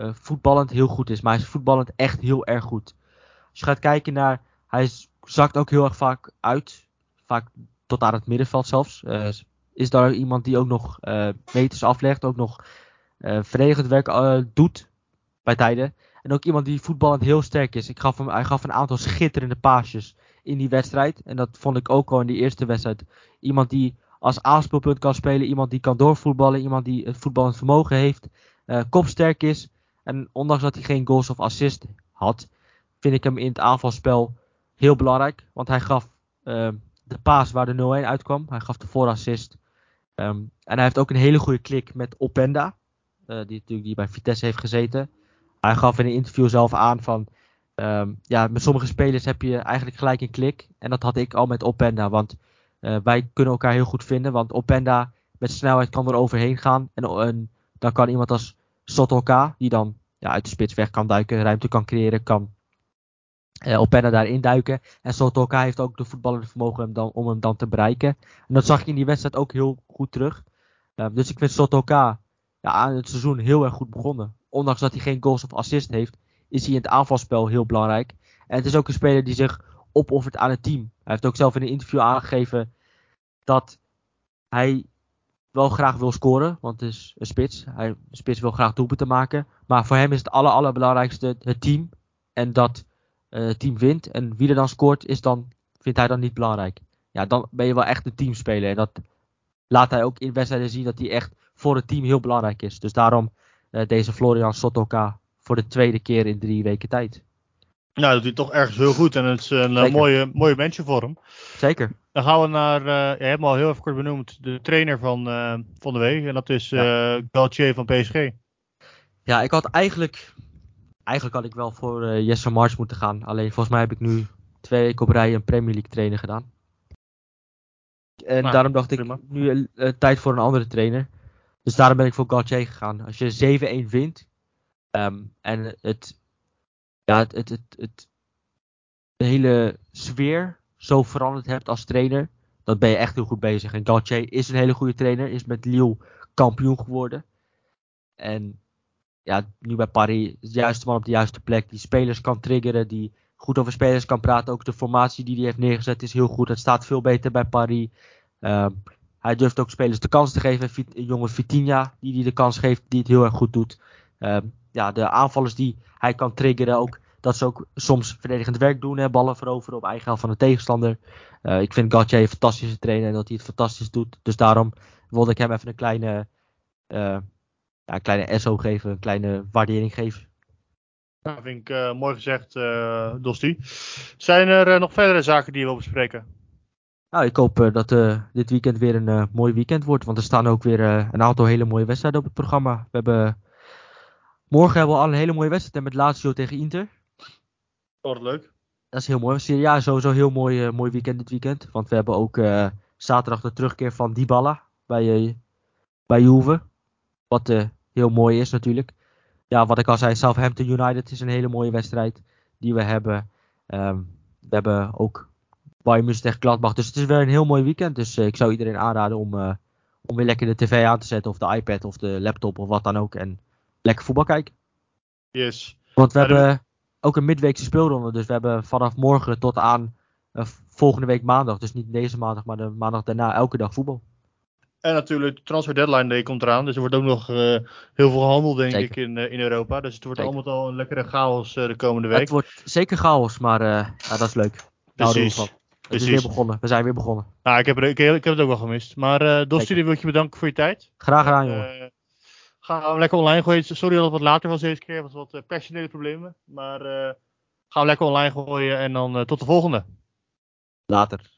[SPEAKER 2] uh, voetballend heel goed is. Maar hij is voetballend echt heel erg goed. Als je gaat kijken naar, hij zakt ook heel erg vaak uit vaak tot aan het middenveld zelfs. Uh, is daar iemand die ook nog uh, meters aflegt, ook nog uh, verdedigend werk doet bij tijden. En ook iemand die voetballend heel sterk is. Ik gaf hem, hij gaf een aantal schitterende paasjes in die wedstrijd. En dat vond ik ook al in die eerste wedstrijd. Iemand die als aanspeelpunt kan spelen, iemand die kan doorvoetballen, iemand die het voetballend vermogen heeft, kopsterk is. En ondanks dat hij geen goals of assist had, vind ik hem in het aanvalspel heel belangrijk. Want hij gaf de paas waar de 0-1 uitkwam. Hij gaf de voorassist. Um, en hij heeft ook een hele goede klik met Openda. Uh, die natuurlijk die bij Vitesse heeft gezeten. Hij gaf in een interview zelf aan van... Um, ja, met sommige spelers heb je eigenlijk gelijk een klik. En dat had ik al met Openda. Want uh, wij kunnen elkaar heel goed vinden. Want Openda met snelheid kan er overheen gaan. En, dan kan iemand als Sotoka, die dan ja, uit de spits weg kan duiken, ruimte kan creëren, kan uh, Openda daarin duiken. En Sotoka heeft ook de voetballende vermogen om, dan, om hem dan te bereiken. En dat zag je in die wedstrijd ook heel goed terug. Uh, dus ik vind Sotoka ja, aan het seizoen heel erg goed begonnen. Ondanks dat hij geen goals of assist heeft, is hij in het aanvalspel heel belangrijk. En het is ook een speler die zich opoffert aan het team. Hij heeft ook zelf in een interview aangegeven dat hij wel graag wil scoren, want het is een spits. Hij, de spits wil graag doelpunten maken. Maar voor hem is het aller, allerbelangrijkste het team. En dat uh, team wint. En wie er dan scoort, is dan, vindt hij dan niet belangrijk. Ja, dan ben je wel echt een teamspeler. En dat laat hij ook in wedstrijden zien dat hij echt voor het team heel belangrijk is. Dus daarom deze Florian Sotoka voor de tweede keer in drie weken tijd.
[SPEAKER 1] Nou, dat doet hij toch ergens heel goed. En het is een uh, mooie, mooie mensje voor hem.
[SPEAKER 2] Zeker.
[SPEAKER 1] Dan gaan we naar, uh, je hebt al heel even kort benoemd, de trainer van, uh, van de week. En dat is ja. Galtier van PSG.
[SPEAKER 2] Ja, ik had eigenlijk, eigenlijk had ik wel voor Jesse Mars moeten gaan. Alleen volgens mij heb ik nu twee weken op rij een Premier League trainer gedaan. En nou, daarom dacht prima. ik, nu tijd voor een andere trainer. Dus daarom ben ik voor Galtier gegaan. Als je 7-1 wint um, en het, ja, het, het, het, de hele sfeer zo veranderd hebt als trainer, dan ben je echt heel goed bezig. En Galtier is een hele goede trainer, is met Lille kampioen geworden. En ja, nu bij Paris, de juiste man op de juiste plek, die spelers kan triggeren, die goed over spelers kan praten. Ook de formatie die hij heeft neergezet is heel goed. Het staat veel beter bij Paris. Um, hij durft ook spelers de kans te geven. Jonge Vitinha, die hij de kans geeft, die het heel erg goed doet. Um, ja, de aanvallers die hij kan triggeren ook. Dat ze ook soms verdedigend werk doen. Hè, ballen veroveren op eigen helft van de tegenstander. Uh, ik vind Gauthier een fantastische trainer en dat hij het fantastisch doet. Dus daarom wilde ik hem even een kleine, uh, ja, kleine SO geven. Een kleine waardering geven.
[SPEAKER 1] Nou, vind ik uh, mooi gezegd, Dosti. Zijn er nog verdere zaken die je wil bespreken?
[SPEAKER 2] Nou, ik hoop uh, dat uh, dit weekend weer een uh, mooi weekend wordt. Want er staan ook weer een aantal hele mooie wedstrijden op het programma. We hebben... Morgen hebben we al een hele mooie wedstrijd met Lazio tegen Inter.
[SPEAKER 1] Wordt leuk.
[SPEAKER 2] Dat is heel mooi. Ja, sowieso een heel mooi, mooi weekend dit weekend. Want we hebben ook zaterdag de terugkeer van Dybala bij, bij Juve. Wat heel mooi is natuurlijk. Ja, wat ik al zei, Southampton United is een hele mooie wedstrijd die we hebben. Um, we hebben ook Bayern München tegen Gladbach. Dus het is weer een heel mooi weekend. Dus uh, ik zou iedereen aanraden om, uh, om weer lekker de tv aan te zetten. Of de iPad of de laptop of wat dan ook. En lekker voetbal kijken.
[SPEAKER 1] Yes.
[SPEAKER 2] Want we hebben ook een midweekse speelronde. Dus we hebben vanaf morgen tot aan uh, volgende week maandag. Dus niet deze maandag, maar de maandag daarna elke dag voetbal.
[SPEAKER 1] En natuurlijk, de transfer deadline day komt eraan. Dus er wordt ook nog uh, heel veel gehandeld, denk zeker. ik, in, uh, in Europa. Dus het wordt zeker. allemaal al een lekkere chaos uh, de komende week.
[SPEAKER 2] Het wordt zeker chaos, maar ja, dat is leuk.
[SPEAKER 1] Precies.
[SPEAKER 2] We zijn weer begonnen. We zijn weer begonnen.
[SPEAKER 1] Nou, ik heb, ik, ik heb het ook wel gemist. Maar uh, wil ik je bedanken voor je tijd.
[SPEAKER 2] Graag gedaan, jongen. Uh,
[SPEAKER 1] gaan we lekker online gooien. Sorry dat het wat later was deze keer. Er was wat uh, personele problemen. Maar uh, gaan we lekker online gooien en dan tot de volgende.
[SPEAKER 2] Later.